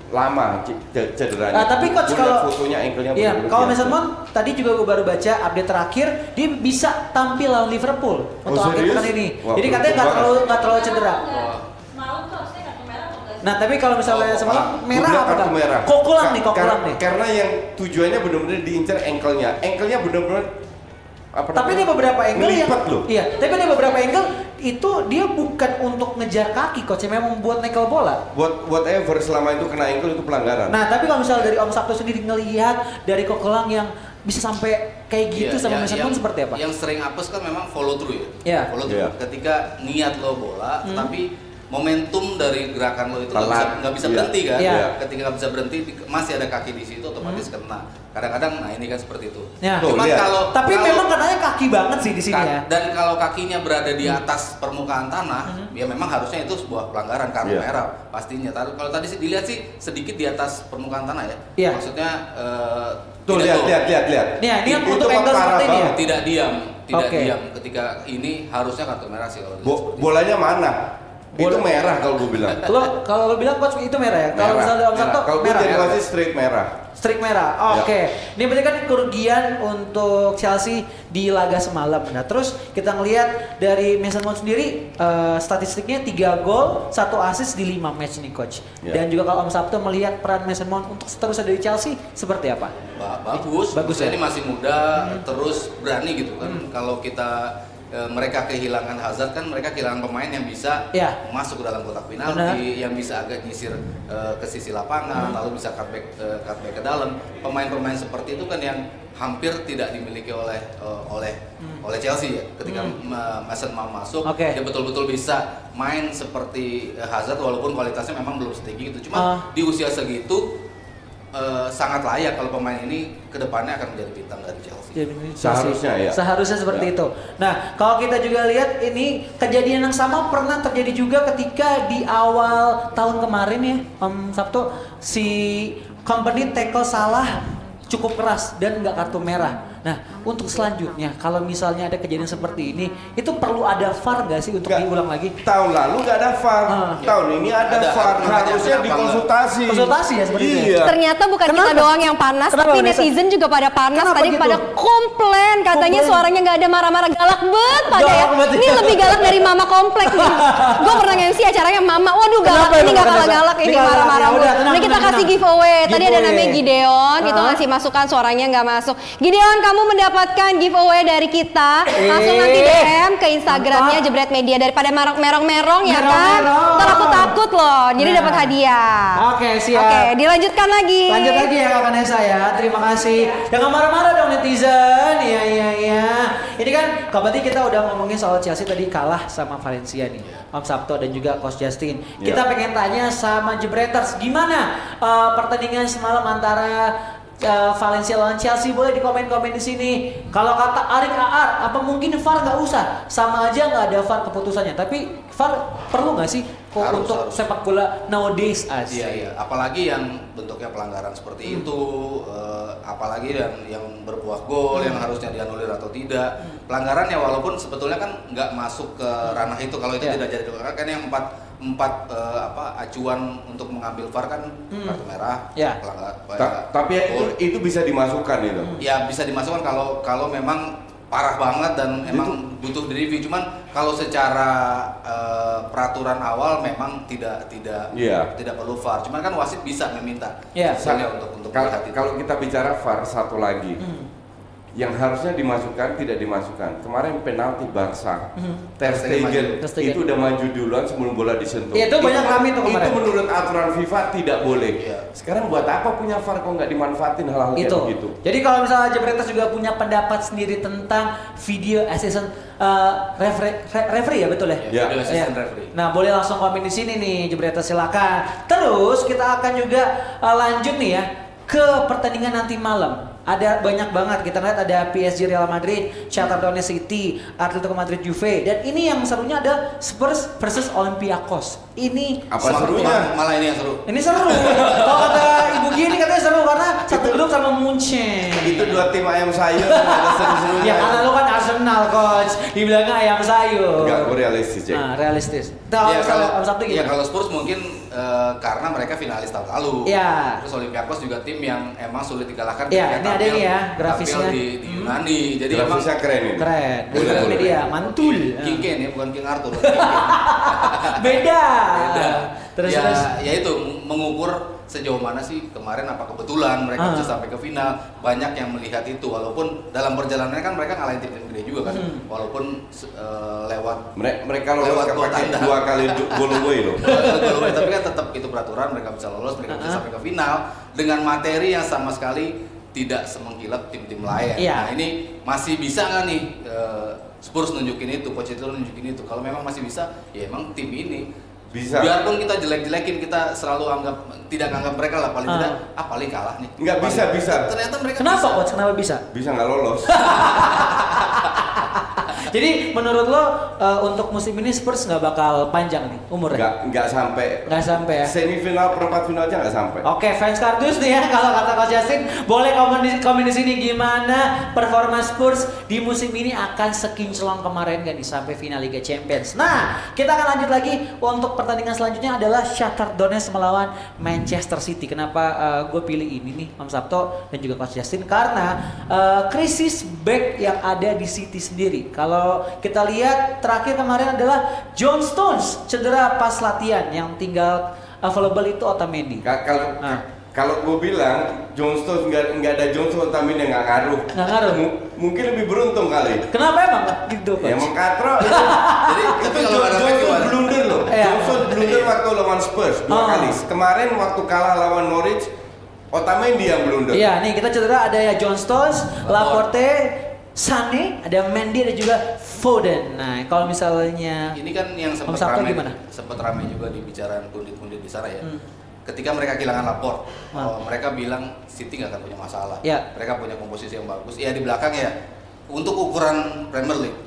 lama cederanya. Ah, tapi coach kalau fotonya ankle-nya Iya, kalau. Mason Mount tadi juga gue baru baca update terakhir dia bisa tampil lawan Liverpool untuk akhir pekan ini. Wah, Jadi katanya nggak terlalu nggak terlalu cedera. Wah. Malam tuh harusnya kartu merah atau nggak Nah, tapi kalau misalnya Oh, semalam merah apa? kartu Kak? merah. Kokulang Ka- nih, kokulang kar- nih. Karena yang tujuannya benar-benar diincar ankle-nya. Ankle-nya benar-benar apa Tapi ada beberapa angle yang loh. Iya, tapi ada beberapa angle itu dia bukan untuk ngejar kaki coach, memang buat nekel bola. Buat whatever selama itu kena ankle itu pelanggaran. Nah, tapi kalau misalnya dari Om Sabtu sendiri ngelihat dari Kokelang yang bisa sampai kayak gitu Iya, sama yang- Mason yang- Mount seperti apa? Yang sering apes kan memang follow through ya. Iya. Follow through. Iya. Ketika niat lo bola, Hmm. tapi momentum dari gerakan lo itu nggak bisa nggak bisa Iya. berhenti kan? Iya. Ketika nggak bisa berhenti, di- masih ada kaki di situ, otomatis kena. Kadang-kadang, nah ini kan seperti itu. Tuh, Cuman lihat. kalau tapi kalau- memang katanya kaki banget sih di sini Ka- ya. Dan kalau kakinya berada di atas permukaan tanah, ya memang harusnya itu sebuah pelanggaran kartu Iya. merah pastinya. Kalau tadi sih dilihat sih sedikit di atas permukaan tanah ya. Iya. Maksudnya eh, Tuh lihat, lihat, lihat, lihat. Nih, ini Itu untuk angle seperti ini ya? tidak diam, tidak Oke. diam. Ketika ini harusnya kartu merah sih kalau Bo- bolanya mana? Itu Bola- merah kalau gue bilang. (laughs) Lo kalau lo bilang coach itu merah ya? Kalau Merah. misalnya Om Sabtu Kalau gue merah. jadi merah. wasit straight merah. Strik merah. Ya. Oke. Ini berarti kan kerugian untuk Chelsea di laga semalam. Nah, terus kita ngelihat dari Mason Mount sendiri eh, statistiknya 3 gol, 1 assist di 5 match nih coach. Ya. Dan juga kalau Om Sabtu melihat peran Mason Mount untuk seterusnya dari Chelsea seperti apa? Ba- bagus, Bagus ya? ini masih muda, terus berani gitu kan. Kalau kita eh, mereka kehilangan Hazard kan mereka kehilangan pemain yang bisa Ya. masuk ke dalam kotak Benar. penalti, yang bisa agak nyisir eh, ke sisi lapangan, lalu bisa cutback eh, cutback ke dalam. Pemain-pemain seperti itu kan yang hampir tidak dimiliki oleh eh, oleh oleh Chelsea ya. Ketika Ma- Mason Mount masuk, Oke. dia betul-betul bisa main seperti Hazard walaupun kualitasnya memang belum setinggi itu. Cuma Ah. di usia segitu eh, sangat layak kalau pemain ini ke depannya akan menjadi bintang dari Chelsea. Jadi. Seharusnya ya. Seharusnya seperti Ya. itu. Nah, kalau kita juga lihat ini kejadian yang sama pernah terjadi juga ketika di awal tahun kemarin ya, Om Sabtu si company tackle salah cukup keras dan nggak kartu merah. Nah, untuk selanjutnya kalau misalnya ada kejadian seperti ini, itu perlu ada VAR gak sih untuk Nggak. diulang lagi? Tahun lalu nggak ada VAR. Ah. Tahun ini ada, Ada. VAR. Harusnya dikonsultasi. Konsultasi ya seperti itu ya? iya. Ternyata bukan Kenapa? kita doang yang panas, Kenapa, tapi netizen juga pada panas. Kenapa Tadi gitu? pada komplain, katanya Komplain. suaranya nggak ada marah-marah galak bet pada ya. Galak banget Ini ya. lebih galak dari Mama Komplek nih. (laughs) Gue pernah MC acaranya Mama, waduh galak Kenapa ini nggak kalah galak Ini marah-marah. ya Ini kita kasih giveaway. Tadi ada namanya Gideon, kita Ah. ngasih masukan suaranya nggak masuk. Gideon, kamu mendapatkan giveaway dari kita. Langsung nanti Eh, DM ke Instagramnya. Jebret Media daripada merong-merong ya kan. Ntar aku takut loh, jadi Nah. dapat hadiah. Oke, siap. Oke, dilanjutkan lagi. Lanjut lagi ya Kak Vanessa ya. Terima kasih. Jangan marah-marah dong netizen. Iya iya iya. Ini kan kalau berarti kita udah ngomongin soal Chelsea tadi kalah sama Valencia nih. Om Sabto dan juga Coach Justin. Kita pengen tanya sama Jebreters gimana eh, pertandingan semalam antara eh, Valencia lawan Chelsea boleh di komen-komen di sini. Kalau kata Arik Aar, apa mungkin VAR nggak usah? Sama aja nggak ada VAR keputusannya. Tapi VAR perlu nggak sih kok Harus, untuk harus. sepak bola nowadays asik? Iya iya, apalagi yang bentuknya pelanggaran Hmm. seperti itu, eh, apalagi yang yang berbuah gol yang Hmm. harusnya dianulir atau tidak. Pelanggaran ya walaupun sebetulnya kan nggak masuk ke ranah itu kalau itu Iya. tidak jadi pelanggaran kan yang empat empat eh, apa acuan untuk mengambil VAR kan Hmm. kartu merah, Iya. pelanggaran. Ta- tapi ya itu itu bisa dimasukkan itu. ya bisa dimasukkan kalau kalau memang parah banget dan emang butuh direview cuman kalau secara eh, peraturan awal memang tidak tidak Iya. tidak perlu VAR cuman kan wasit bisa meminta Iya. misalnya untuk untuk Kal- kalau kita bicara VAR satu lagi Hmm. Yang harusnya dimasukkan tidak dimasukkan kemarin penalti Barca Hmm. Ter Stegen itu udah maju duluan sebelum bola disentuh Iya, itu banyak rame tuh kemarin. itu menurut aturan FIFA tidak boleh Iya. sekarang buat apa punya VAR kalau nggak dimanfaatin hal-hal kayak itu. begitu Jadi kalau misalnya Jebretas juga punya pendapat sendiri tentang video assistant uh, referee, re- referee ya betul ya? Ya. Video assistant Iya. referee. Nah boleh langsung komen di sini nih Jebretas silakan. Terus kita akan juga uh, lanjut nih ya ke pertandingan nanti malam. Ada banyak banget kita lihat ada PSG Real Madrid, Shakhtar Donetsk City, Atletico Madrid Juve dan ini yang serunya ada Spurs versus Olympiakos. Ini Apa serunya? malah- malah ini yang seru ini seru. Kalau kata Ibu Gini katanya seru karena satu grup sama Munchen. itu dua tim ayam sayur ada seru-serunya Ya karena lu kan Arsenal coach, dibilangnya ayam sayur. nggak gue realistis Jack Nah, realistis. Tahu ya kalau Sabtu ya gimana? kalau Spurs mungkin eh, karena mereka finalis tahun lalu Iya. terus Olympiakos juga tim yang emang sulit dikalahkan Iya, ini ada tampil- ini ya, grafisnya. di, di Hmm. Yunani jadi emang grafisnya keren ini Keren. Boleh, Boleh, boleh. media mantul. King Kane ya bukan King Arthur King. (laughs) Beda. Beda. Terus ya, terus. ya itu mengukur sejauh mana sih kemarin apa kebetulan mereka Ah. bisa sampai ke final banyak yang melihat itu walaupun dalam perjalanannya kan mereka ngalahin tim gede juga kan Hmm. walaupun eh, lewat Mereka, mereka lolos Lewat gol tanda. dua kali goal away loh. (laughs) Gol tapi kan tetap itu peraturan mereka bisa lolos mereka bisa Ah. sampai ke final dengan materi yang sama sekali tidak semengkilap tim-tim lain Iya. nah ini masih bisa nggak nih eh, Spurs nunjukin itu Pochettino nunjukin itu kalau memang masih bisa ya emang tim ini Bisa. biarpun kita jelek-jelekin kita selalu anggap tidak anggap mereka lah paling Ah. tidak ah paling kalah nih Nggak Paling- bisa, bisa. ternyata mereka Kenapa bisa. coach? Kenapa bisa? Bisa nggak lolos? (laughs) Jadi menurut lo uh, untuk musim ini Spurs nggak bakal panjang nih umurnya? Nggak nggak sampai Nggak sampai ya? semifinal perempat final aja nggak sampai. Oke, fans kardus nih ya (laughs) kalau kata Coach Justin boleh komen di, komen di sini gimana performa Spurs di musim ini akan sekinclong kemarin gak nih sampai final Liga Champions. Nah, kita akan lanjut lagi untuk pertandingan selanjutnya adalah Shakhtar Donetsk melawan Manchester City. Kenapa gue pilih ini nih Om Sabto dan juga Coach Justin karena uh, krisis back yang ada di City sendiri. Kalau kita lihat terakhir kemarin adalah John Stones cedera pas latihan yang tinggal available itu Otamendi. Ka- Kalau Nah. kalau gue bilang John Stones nggak nggak ada John Stones dia nggak ngaruh. Nggak ngaruh? Mu- mungkin lebih beruntung kali. Kenapa emang gitu Ya coach? emang katro itu. (laughs) Jadi, itu tapi kalau John, Stones blunder loh. Iya. John Stones blunder waktu lawan Spurs dua Oh. kali. Kemarin waktu kalah lawan Norwich, Otamendi yang blunder. Iya nih kita cedera ada ya John Stones, Laporte. Sane, ada Mendy ada juga Foden. Nah kalau misalnya ini kan yang sempat ramai gimana? sempat ramai juga di bicaraan pundit-pundit di sana ya. Hmm. Ketika mereka kehilangan lapor, oh, mereka bilang City nggak akan punya masalah. Ya. Mereka punya komposisi yang bagus. Ya di belakang ya. Untuk ukuran Premier League,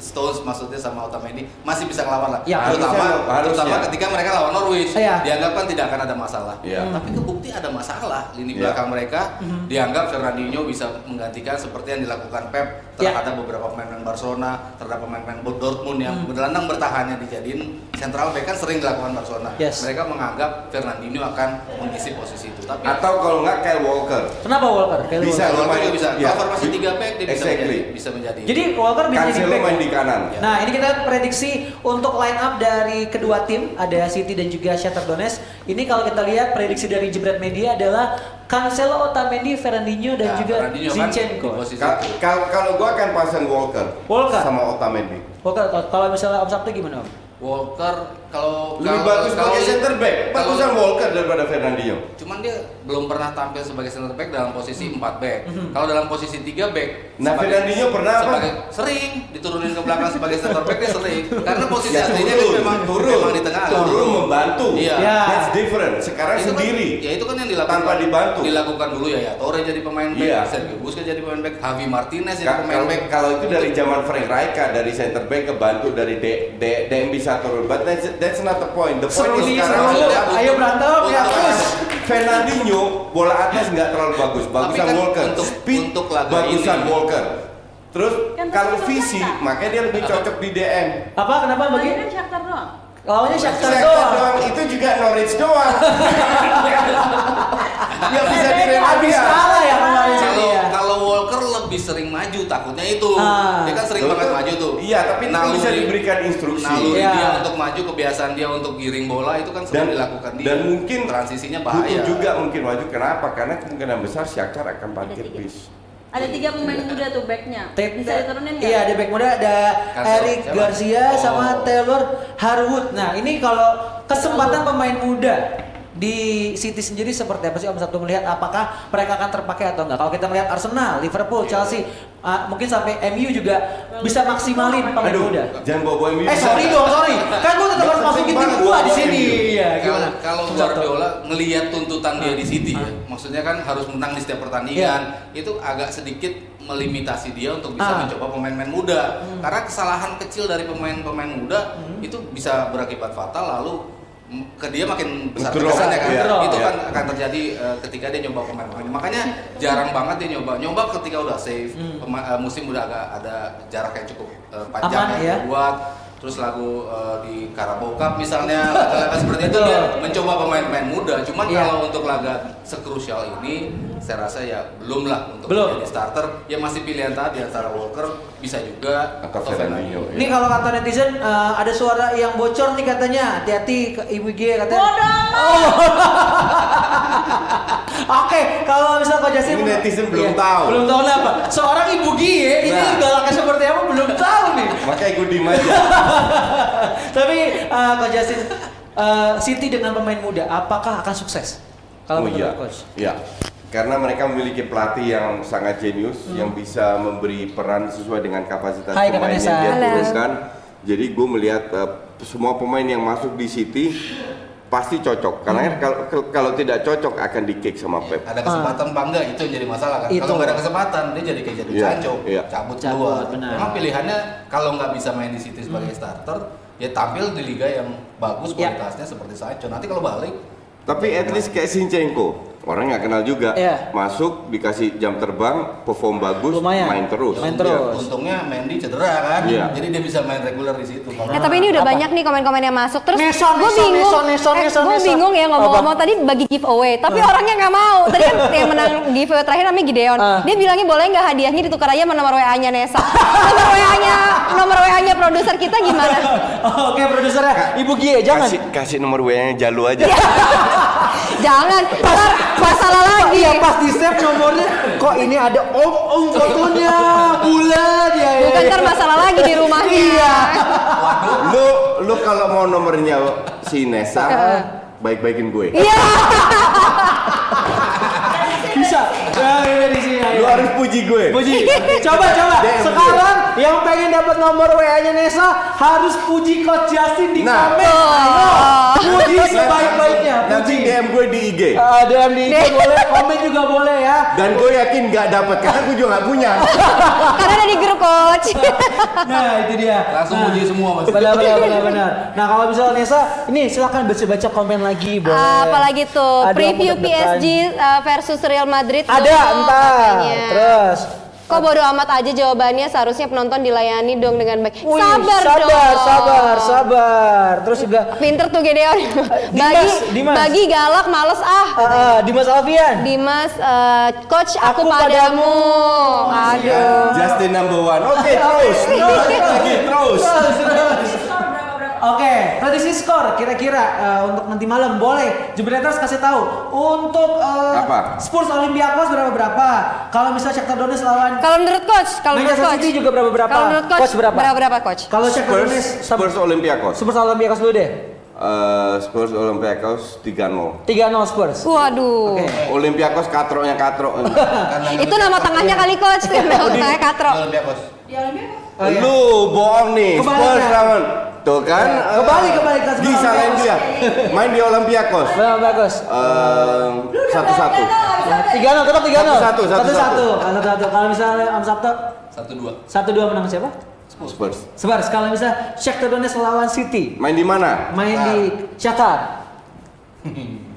Stones maksudnya sama Otamendi masih bisa ngelawan lah. Ya, terutama, terutama ketika mereka lawan Norwich, Iya. dianggap kan tidak akan ada masalah. Iya. Tapi kebukti ada masalah lini Iya. belakang mereka. Mhm. Dianggap Fernandinho bisa menggantikan seperti yang dilakukan Pep Iya. terhadap beberapa pemain-pemain Barcelona, terhadap pemain-pemain Dortmund yang Hmm. berlandang bertahannya dijadiin central back kan sering dilakukan Barcelona. Yes. Mereka menganggap Fernandinho akan mengisi posisi itu. Tapi Atau kalau nggak Kyle Walker. kenapa Walker? Kayak Bisa. Walker. lumayan. juga bisa. Formasi 3 back dia bisa Exactly. menjadi bisa menjadi. Jadi Walker bisa jadi back. main ya? di kanan. Ya. Nah ini kita prediksi untuk line up dari kedua tim ada City dan juga Shakhtar Donetsk. Ini kalau kita lihat prediksi dari Jebret Media adalah Cancelo, Otamendi, Fernandinho dan Nah, juga Fernandinho kan Zinchenko. posisi Ka- itu. Kalau kalau gua akan pasang Walker, Walker. sama Otamendi. Walker kalau misalnya Om Sabtu gimana Om? Walker kalau Lebih kalau- bagus kalau- sebagai center back. Bagusan Walker daripada Fernandinho. Cuman dia belum pernah tampil sebagai center back dalam posisi 4 back. Mhm. Kalau dalam posisi 3 back Nah, Fernandinho pernah apa? sebagai, Sering diturunin ke belakang sebagai center back dia sering. Karena posisi Ya, aslinya turun, kan memang turun, memang di tengah. turun membantu. Iya. Ya. That's different. Sekarang Itu kan- sendiri. ya itu kan yang dilakukan Tanpa dibantu. Dilakukan dulu ya ya. Torre jadi pemain back, Iya. Sergio Busquets jadi pemain back, Javi Martinez jadi Ka- pemain back. kalau itu dari zaman Frank Rijkaard dari center back kebantu dari D, D, DM bisa turun. But that's, not the point. The point Seru is sekarang seru. Ayo berantem ya terus. Fernandinho bola atas nggak terlalu bagus. Bagusan kan Walker. untuk- Speed untuk bagusan ini- Walker. Terus Kan kalau visi makanya dia lebih cocok di DM. Apa kenapa bagi? kan Shakhtar doang. Lawannya Shakhtar Shakhtar doang. doang itu juga Norwich doang. (laughs) Yang bisa Habis diremediasi. kalah ya kemarin sering maju takutnya itu. Ah. Dia kan sering Betul. banget maju tuh. Iya, tapi itu bisa Naluri- diberikan instruksi. Naluri Iya. dia untuk maju, kebiasaan dia untuk giring bola itu kan sering Dan- dilakukan dia. dan mungkin transisinya bahaya. juga mungkin maju. Kenapa? Karena kemungkinan besar Shakhtar akan parkir bis. Ada tiga pemain muda tuh backnya. Bisa diturunin nggak? Iya ada back muda ada. Eric Siapa? Garcia Oh. sama Taylor Harwood. Nah ini kalau kesempatan pemain muda di City sendiri seperti apa sih Om Sabtu melihat apakah mereka akan terpakai atau enggak? Kalau kita melihat Arsenal, Liverpool, Chelsea, ah, mungkin sampai MU juga bisa maksimalin pemain Aduh, muda. jangan bawa MU. Eh sorry dong, sorry. Kan gue tetap harus masukin tim gua di sini. Iya, Kalau gimana? kalau Om Sabtu? Guardiola ngelihat tuntutan dia di City Ah. ya, maksudnya kan harus menang di setiap pertandingan, itu agak sedikit melimitasi dia untuk bisa Ah. mencoba pemain-pemain muda. Hmm. Karena kesalahan kecil dari pemain-pemain muda Hmm. itu bisa berakibat fatal lalu ke dia makin besar kesannya kan. iya, itu iya. kan akan terjadi eh, ketika dia nyoba pemain-pemain. Makanya jarang banget dia nyoba. Nyoba ketika udah safe, Hmm. pema- eh, musim udah agak ada jarak yang cukup eh, panjang Aman, yang ya. buat terus lagu eh, di Carabao Cup misalnya (laughs) laga-laga seperti itu dia mencoba pemain-pemain muda cuman Iya. kalau untuk laga sekrusial ini saya rasa ya belum lah untuk Belum. menjadi starter ya masih pilihan tadi antara Walker bisa juga Atau Fernandinho. Ini kalau kata netizen eh, ada suara yang bocor nih katanya. Hati-hati ke Ibu G katanya. Oh. (laughs) Oke, kalau misal Coach Justin Ini netizen belum Iya, tahu. Belum tahu apa. Seorang Ibu G ya, ini Nah. galaknya seperti apa belum tahu nih. Makanya gue diem aja. (laughs) (laughs) Tapi eh, Coach Justin eh, City dengan pemain muda apakah akan sukses? Kalau Oh menurut iya, coach. iya. Karena mereka memiliki pelatih yang sangat jenius, yang bisa memberi peran sesuai dengan kapasitas Hmm. Hai, pemain yang dia turunkan. Jadi gue melihat uh, semua pemain yang masuk di City pasti cocok. Karena Hmm. kan kalau kalau tidak cocok akan di kick sama Pep. ada kesempatan apa enggak itu yang jadi masalah kan Itu. kalau nggak ada kesempatan dia jadi kayak jadi Iya, Sancho iya. cabut Cabut, keluar benar. memang pilihannya kalau nggak bisa main di City sebagai starter ya tampil di liga yang bagus Iya. kualitasnya seperti Sancho nanti kalau balik Tapi at least kayak Sinchenko, orang nggak kenal juga. Iya. Masuk dikasih jam terbang, perform bagus, Lumayan. main terus. Main Iya. terus. untungnya Mendy cedera kan Iya. jadi dia bisa main reguler di situ Eh tapi ini udah Apa? banyak nih komen-komen yang masuk terus gue bingung Neson, Neson, eh, Neson, gue Neson. bingung ya ngomong-ngomong tadi bagi giveaway tapi orangnya nggak mau tadi kan (laughs) yang menang giveaway terakhir namanya Gideon Ah. dia bilangnya boleh nggak hadiahnya ditukar aja sama nomor WA-nya Nesa nomor WA-nya nomor WA-nya produser kita gimana (laughs) Oke, produsernya Ibu G, jangan. Kasih, kasih nomor WA-nya Jalu aja. (laughs) (laughs) jangan ntar masalah lagi Iya, pas di save nomornya kok ini ada om-om fotonya bulan ya. ya, bukan ya. ntar masalah lagi di rumahnya Iya. lu lu kalau mau nomornya si Nesa, baik-baikin gue. iya Bisa. Ya, ini di sini. Lu ya. harus puji gue. Puji. Coba coba. Sekarang yang pengen dapat nomor WA-nya Nesa harus puji Coach Justin di Nah. komen. Ayo. Puji sebaik-baiknya. Nanti Puji. DM gue di IG. Ah, DM di IG boleh, komen juga boleh ya. Dan gue yakin nggak dapat karena gue juga nggak punya. (laughs) karena ada di grup coach Nah, itu dia. langsung nah, puji semua mas Benar benar benar benar. Nah, kalau misalnya Nesa, ini silakan baca-baca komen lagi, boleh. apalagi tuh Ada preview. PSG uh, versus Real Madrid Ada entar. katanya. Terus Kok bodo amat aja jawabannya seharusnya penonton dilayani dong dengan baik. Wih, sabar, sabar, dong. sabar, sabar. Terus juga Pinter tuh Gedeon. (laughs) (laughs) bagi Dimas. bagi galak males ah. ah, ah, Dimas Alfian. Dimas eh, coach aku, Aku padamu. padamu. Aduh. Justin number one. Oke (laughs) terus, terus lagi terus. Oke, prediksi skor kira-kira eh, untuk nanti malam boleh. Jubretas kasih tahu untuk eh, Apa? Spurs Olympiakos berapa berapa. Kalau misalnya Shakhtar Donetsk lawan Kalau menurut coach, kalau menurut Manchester coach. City juga berapa berapa? Kalau menurut coach, Coach berapa? Berapa berapa coach? kalau Shakhtar Donetsk Spurs Olympiakos. Spurs Olympiakos dulu deh. Eh, Spurs Olympiakos 3-0. 3-0 Spurs. Waduh. Oke. Olympiakos katroknya katrok. Itu nama tengahnya kali coach, (laughs) nama tengahnya Katro. Olympiakos Oh, iya. Lu bohong nih, Kebalik Spurs ya? lawan. Tuh kan? Kebalik, kebalik, kan, lain dia. Main di Olympiakos. Eh, Satu-satu. 3-0 tetap 3-0. Satu-satu, satu-satu. Satu-satu. Kalau misalnya Om Sabto satu dua 1-2 menang siapa? Spurs. Spurs. Kalau misalnya Shakhtar Donetsk lawan City Main di mana? main di Shakhtar.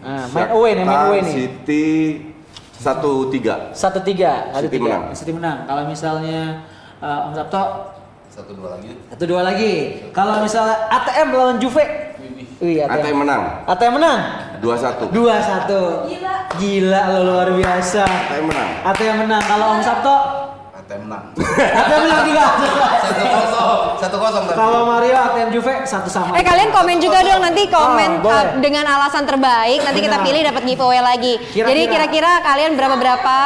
Nah, (laughs) main away nih, main away nih. City satu tiga. Satu tiga, satu City tiga. menang. City menang. Kalau misalnya uh, Om Sabto satu dua lagi satu dua lagi. Kalau misalnya ATM lawan Juve, wih ATM menang ATM menang. dua satu. Dua satu. Gila. Gila lo luar biasa. ATM menang. ATM menang. Kalau Om Sabto, ATM menang ATM menang juga. satu kosong satu kosong tadi Kalau Mario ATM Juve satu sama. Eh kalian komen juga dong nanti komen Ah, boleh. uh, dengan alasan terbaik nanti kita pilih dapat giveaway lagi. Kira-kira. Jadi kira-kira kalian berapa berapa?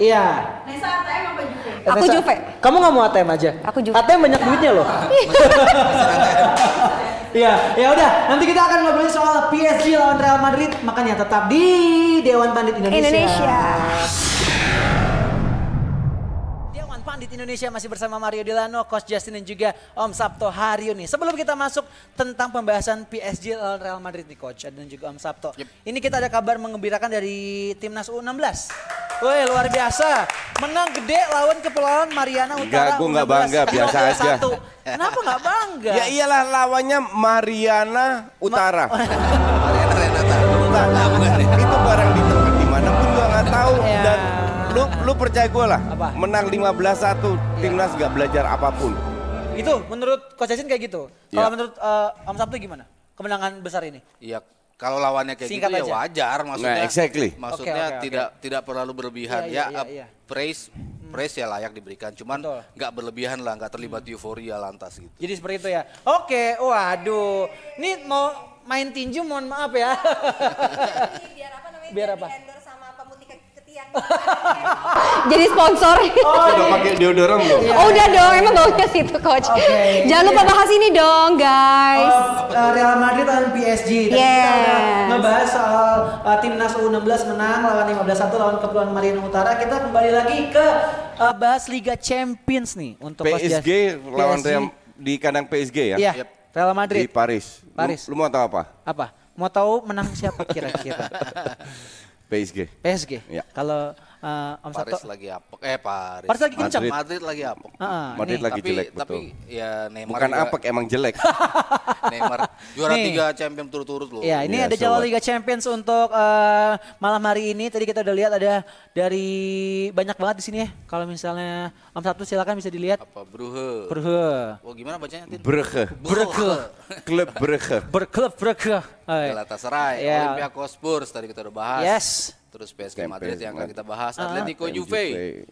Iya. Nesa ATM apa? Aku Juve. Kamu nggak mau ATM aja? Aku Juve. ATM banyak duitnya loh. (laughs) Iya, ya udah. Nanti kita akan ngobrolin soal PSG lawan Real Madrid. Makanya tetap di Dewan Pandit Indonesia. Indonesia. Pandit Indonesia masih bersama Mario Delano, Coach Justin dan juga Om Sabto Haryo nih. Sebelum kita masuk tentang pembahasan PSG lawan Real Madrid nih Coach dan juga Om Sabto. Ini kita ada kabar mengembirakan dari timnas U16. Woi luar biasa, menang gede lawan Kepulauan Mariana Utara. Enggak, gua nggak bangga, biasa aja. 21. Kenapa nggak bangga? Ya iyalah lawannya Mariana Utara. (laughs) Mariana Renata Bukan, bukan. Percaya gue lah Apa? menang 15-1 timnas gak belajar apa pun Itu menurut Coach Jasin kayak gitu. Kalau Ya. menurut eh, Om Sabtu gimana? Kemenangan besar ini. Iya, kalau lawannya kayak Singkat gitu aja. ya wajar maksudnya. Nah, exactly. Maksudnya oke, oke. tidak tidak terlalu berlebihan. Iya, iya, ya iya, up- iya. praise praise ya layak diberikan. Cuman nggak berlebihan lah, nggak terlibat euforia lantas gitu. Jadi seperti itu ya. Oke, waduh. Ini mau main tinju mohon maaf ya. biar apa namanya? Biar apa? Di-endorse sama pemutih ke- ketiak. (laughs) Jadi sponsor. Udah pakai deodoran belum? Oh, udah dong, emang baunya situ coach. Oke. Jangan lupa bahas ini dong guys. Oh, uh, Real Madrid lawan PSG. Tadi kita Yes. udah ngebahas soal uh, timnas U16 menang lawan 15-1 lawan Kepulauan Marinir Utara. Kita kembali lagi ke uh, bahas Liga Champions nih untuk PSG lawan PSG. Real di kandang PSG ya? Iya, Yep. Real Di Madrid. Paris. Lu- Paris. Lu, mau tahu apa? Apa? Mau tahu menang siapa kira-kira? (laughs) PSG. PSG. Iya. Kalau uh, Om Paris lagi apok. Eh Paris. Paris lagi kencang. Madrid. Madrid lagi apok. Heeh, Madrid nih. lagi tapi, jelek tapi betul. ya Neymar Bukan juga- apa emang jelek. (laughs) Neymar juara Nih. tiga champion turut-turut loh. Ya, ini Iya, ada jadwal sobat. Liga Champions untuk eh, malam hari ini. Tadi kita udah lihat ada dari banyak banget di sini ya. Kalau misalnya Om Sabtu silakan bisa dilihat. Apa Brugge. Brugge. Oh gimana bacanya? Tin? Brugge. Brugge. Klub Brugge. Berklub Brugge. Eh, Galatasaray, Ya. Olympiakos Spurs tadi kita udah bahas. Yes. Terus PSG Madrid yang akan kita bahas. Ah. Atletico MJV. Juve,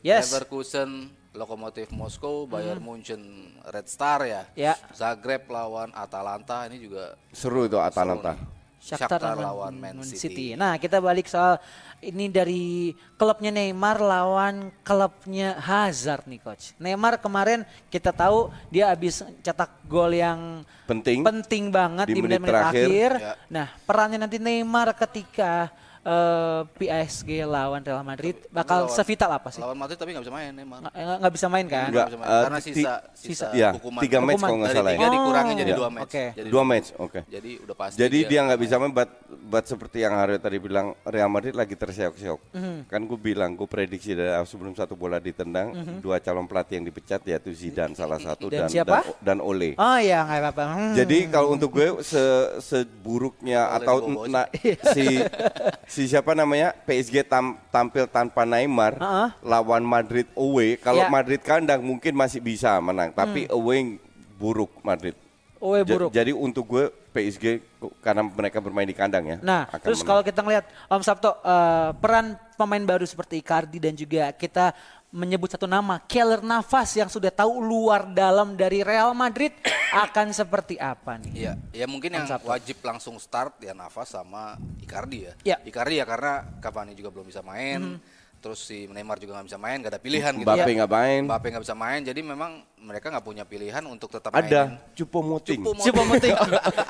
Yes. Leverkusen, Lokomotif Moskow, Bayern Munchen, Red Star ya. Ya. Zagreb lawan Atalanta ini juga Seru itu Atalanta. Shakhtar, Shakhtar lawan Man City. Nah, kita balik soal ini dari klubnya Neymar lawan klubnya Hazard nih coach. Neymar kemarin kita tahu dia habis cetak gol yang Penting. penting banget Di di, menit menit-menit terakhir. akhir. Ya. Nah, perannya nanti Neymar ketika eh, PSG lawan Real Madrid bakal Lawan- sevital apa sih? Lawan Madrid tapi nggak bisa main Neymar. Nggak nggak bisa main kan? Enggak. bisa main. eh, Karena sisa sisa. sisa Iya, hukuman. tiga match kalau nggak Dari salah tiga ya. dikurangin jadi dua match. Oke. Jadi Dua match, oke. Jadi udah pasti. Jadi dia nggak bisa main, but, but seperti yang Haryo tadi bilang, Real Madrid lagi terseok-seok. Mhm. Kan gue bilang, gue prediksi dari sebelum satu bola ditendang, dua calon pelatih yang dipecat yaitu Zidane salah satu Dan dan siapa? dan, dan Ole. Oh iya nggak apa-apa. Hmm. Jadi kalau untuk gue se seburuknya Oleh atau na, si (laughs) si siapa namanya PSG tam- tampil tanpa Neymar Heeh. lawan Madrid away. Kalau Ya. Madrid kandang mungkin masih bisa menang, tapi away buruk Madrid. Ja- buruk. Jadi untuk gue PSG karena mereka bermain di kandang ya. Nah, terus menang. kalau kita ngelihat Om Sabto eh, peran pemain baru seperti Icardi dan juga kita menyebut satu nama Keller Navas yang sudah tahu luar dalam dari Real Madrid (coughs) akan seperti apa nih? Iya, ya mungkin yang Sabtu. wajib langsung start ya Navas sama Icardi ya. Iya. Icardi ya karena Cavani juga belum bisa main. Terus si Neymar juga nggak bisa main, gak ada pilihan gitu. Mbappe ya. nggak main. Mbappe nggak bisa main, jadi memang mereka nggak punya pilihan untuk tetap ada. Cupo Moting. Cupo Si pemuting.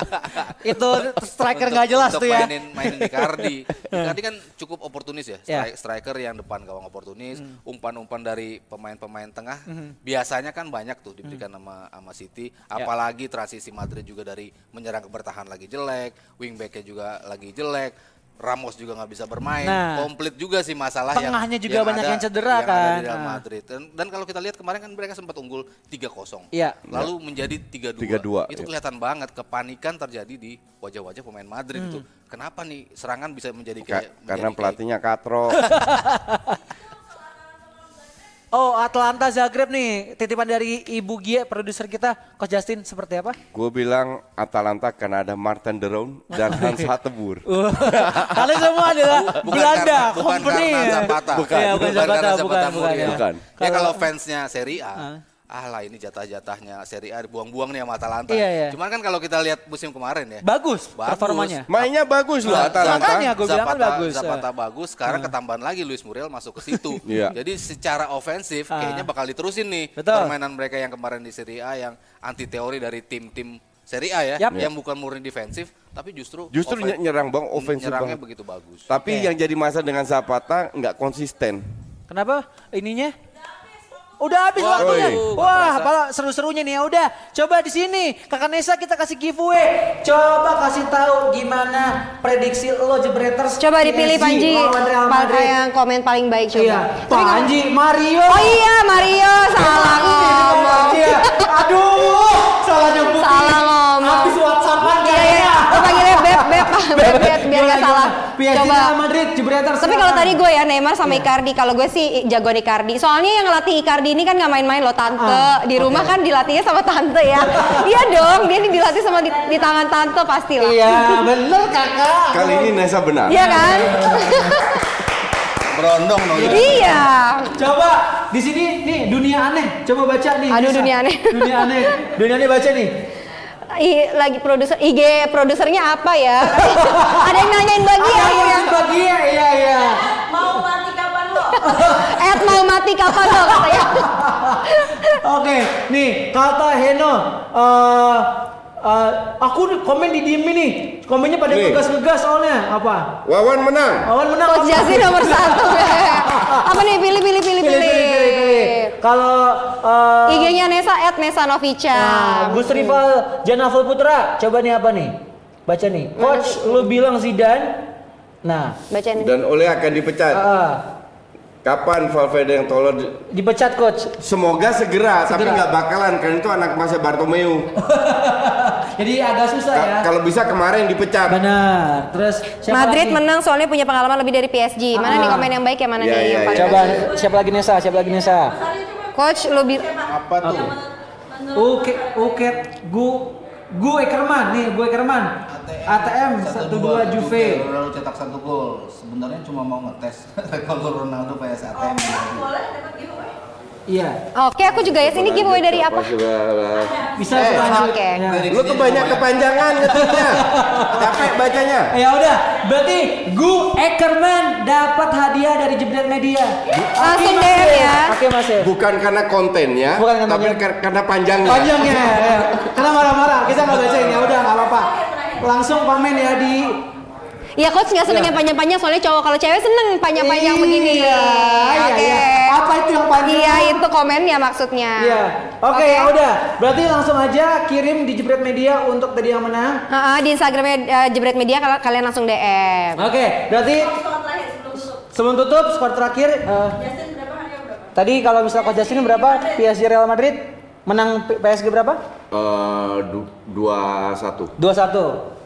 (laughs) itu striker nggak jelas untuk tuh ya. Mainin, mainin Icardi. (laughs) Icardi kan cukup oportunis ya, Ya. stri- striker yang depan gawang oportunis, Hmm. umpan-umpan dari pemain-pemain tengah. Biasanya kan banyak tuh diberikan Hmm. sama sama City, Ya. apalagi transisi Madrid juga dari menyerang ke bertahan lagi jelek, wingbacknya juga lagi jelek. Ramos juga nggak bisa bermain, Nah. komplit juga sih masalah yang Tengahnya juga banyak yang cedera yang ada kan. di Real Ah. Madrid. Dan, dan kalau kita lihat kemarin kan mereka sempat unggul 3-0. Iya. Lalu menjadi 3-2. 3-2, Itu iya. kelihatan banget kepanikan terjadi di wajah-wajah pemain Madrid itu. Kenapa nih serangan bisa menjadi Ka- kayak karena menjadi kayak- pelatihnya Katro. (laughs) Oh, Atlanta Zagreb nih, titipan dari Ibu Gia, produser kita, Coach Justin, seperti apa? gue bilang Atalanta karena ada Martin Deron dan Hans Hattebur. Uh, (laughs) Kalian semua adalah Bukan Belanda, karena- bukan company. karena Zapata. Bukan. Iya, bukan Zapata, karena bukan, Zapata bukan, Murni. ya. Bukan. Ya kalau Kalau- fansnya Serie A, Ah. Ah lah ini jatah-jatahnya Serie A dibuang-buang nih sama Atalanta. Iya, iya. Cuman kan kalau kita lihat musim kemarin ya, Bagus, Bagus. performanya. Mainnya bagus loh Nah, Atalanta. makanya gua bilang kan bagus. Zapata bagus, sekarang ketambahan lagi Luis Muriel masuk ke situ. (laughs) Iya. Jadi secara ofensif Ah. kayaknya bakal diterusin nih Betul. permainan mereka yang kemarin di Serie A yang anti teori dari tim-tim Serie A ya, Yap. yang bukan murni defensif, tapi justru Justru ofen- ny- nyerang bang ofensif nyerangnya banget. begitu bagus. Tapi Oke. yang jadi masalah dengan Zapata nggak konsisten. Kenapa ininya? Udah habis Wah, waktunya. nggak Wah, malah seru-serunya nih. Ya udah, coba di sini Kakak Nesa kita kasih giveaway. Coba kasih tahu gimana prediksi lo Jebreters. Coba dipilih PSG Panji, lawan Real pa- Madrid. yang komen paling baik coba. Iya, Tapi kalau- Panji, Mario. Oh iya Mario salah ngomong. Iya. (laughs) Aduh, salah nyebut. Salah ngomong. Habis WhatsAppan nggak salah. PSG Coba. Real Madrid, jebreter. Tapi kalau tadi gue ya Neymar sama Iya. Icardi, kalau gue sih jago Icardi. Soalnya yang ngelatih Icardi ini kan nggak main-main loh tante. Ah, di rumah oke. kan dilatihnya sama tante ya. (laughs) iya dong, dia nih dilatih sama di, di tangan tante pasti lah. Iya, (laughs) bener kakak. Kali ini Nesa benar. Iya kan? (laughs) Berondong dong. iya. Coba di sini nih dunia aneh. Coba baca nih. Aduh, Nisa. dunia aneh. Dunia aneh. Dunia aneh baca nih. I, lagi produser IG produsernya apa ya? (laughs) Ada yang nanyain bagi Ah, ya yang yang bagi ya, iya iya. Mau mati kapan lo? (laughs) Ed mau mati kapan lo katanya? (laughs) Oke, nih kata Heno. eh eh, aku nih komen di diem nih. Komennya pada ngegas-ngegas soalnya. Apa? Wawan menang. Awan menang. Coach apa? Jasin nomor satu. apa nih pilih pilih pilih Pilih, pilih, pilih, pilih. Kalau eh, IG-nya Nesa at Nesa Novica. Nah, Gus Rival Janaful Putra, coba nih apa nih? Baca nih. Coach, lu bilang Zidane. Nah, Bacain. Dan oleh akan dipecat. ah, Kapan Valverde yang tolol? di- dipecat coach. Semoga segera, tapi Segera. nggak bakalan kan itu anak masa Bartomeu. (laughs) Jadi agak susah Ka- ya. Kalau bisa kemarin dipecat. Benar. Terus siapa Madrid lagi? menang soalnya punya pengalaman lebih dari PSG. Mana Ah. nih komen yang baik ya mana Iya, nih iya, yang paling iya. Coba bagus? siapa lagi Nesa? Siapa lagi Nesa? Coach bi- Apa tuh? Oke, oke. Gu Gu Ekerman nih, Gu Ekerman. ATM 12 Juve. Ronaldo cetak satu gol. Sebenarnya cuma mau ngetes (laughs) rekor Ronaldo PS ATM. Boleh dapat giveaway? Iya. Oke, aku juga ya sini giveaway dari apa? Bisa Eh, berlanjut. oke. Ya. Lu kebanyak kepanjangan ngetiknya. Capek bacanya. Ya udah, berarti Gu Ekerman dapat hadiah dari Jebret Media. Langsung DM ya. Oke Mas. Bukan karena kontennya, Bukan karena tapi kar- karena panjangnya. Panjangnya. ya. Karena marah-marah, kita nggak bacain ya udah nggak apa-apa. Langsung pamen ya di Ya coach nggak seneng Iya. yang panjang-panjang soalnya cowok kalau cewek seneng panjang-panjang begini. Iya, iya, Oke. iya. Apa itu yang panjang? Iya itu komennya maksudnya. Iya. Oke, ya udah. Berarti langsung aja kirim di Jebret Media untuk tadi yang menang. Ah, di Instagramnya eh, Jebret Media kal- kalian langsung DM. Oke, berarti Skor terakhir sebelum tutup. skor terakhir Justin berapa tadi kalau misalnya Coach Justin berapa? PSG Real Madrid menang PSG berapa? Eh, dua satu. 2-1.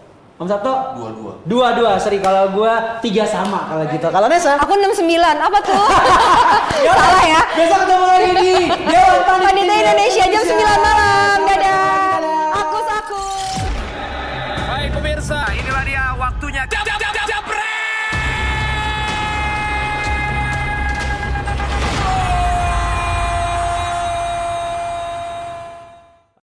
Om Sabto? Dua-dua. Dua-dua, seri kalau gua tiga sama kalau gitu. Kalau Nesa? Aku 69, apa tuh? (laughs) Ya Salah ya? Besok ketemu lagi di Dewan Panitia Panitia Indonesia jam 9 malam. Dadah.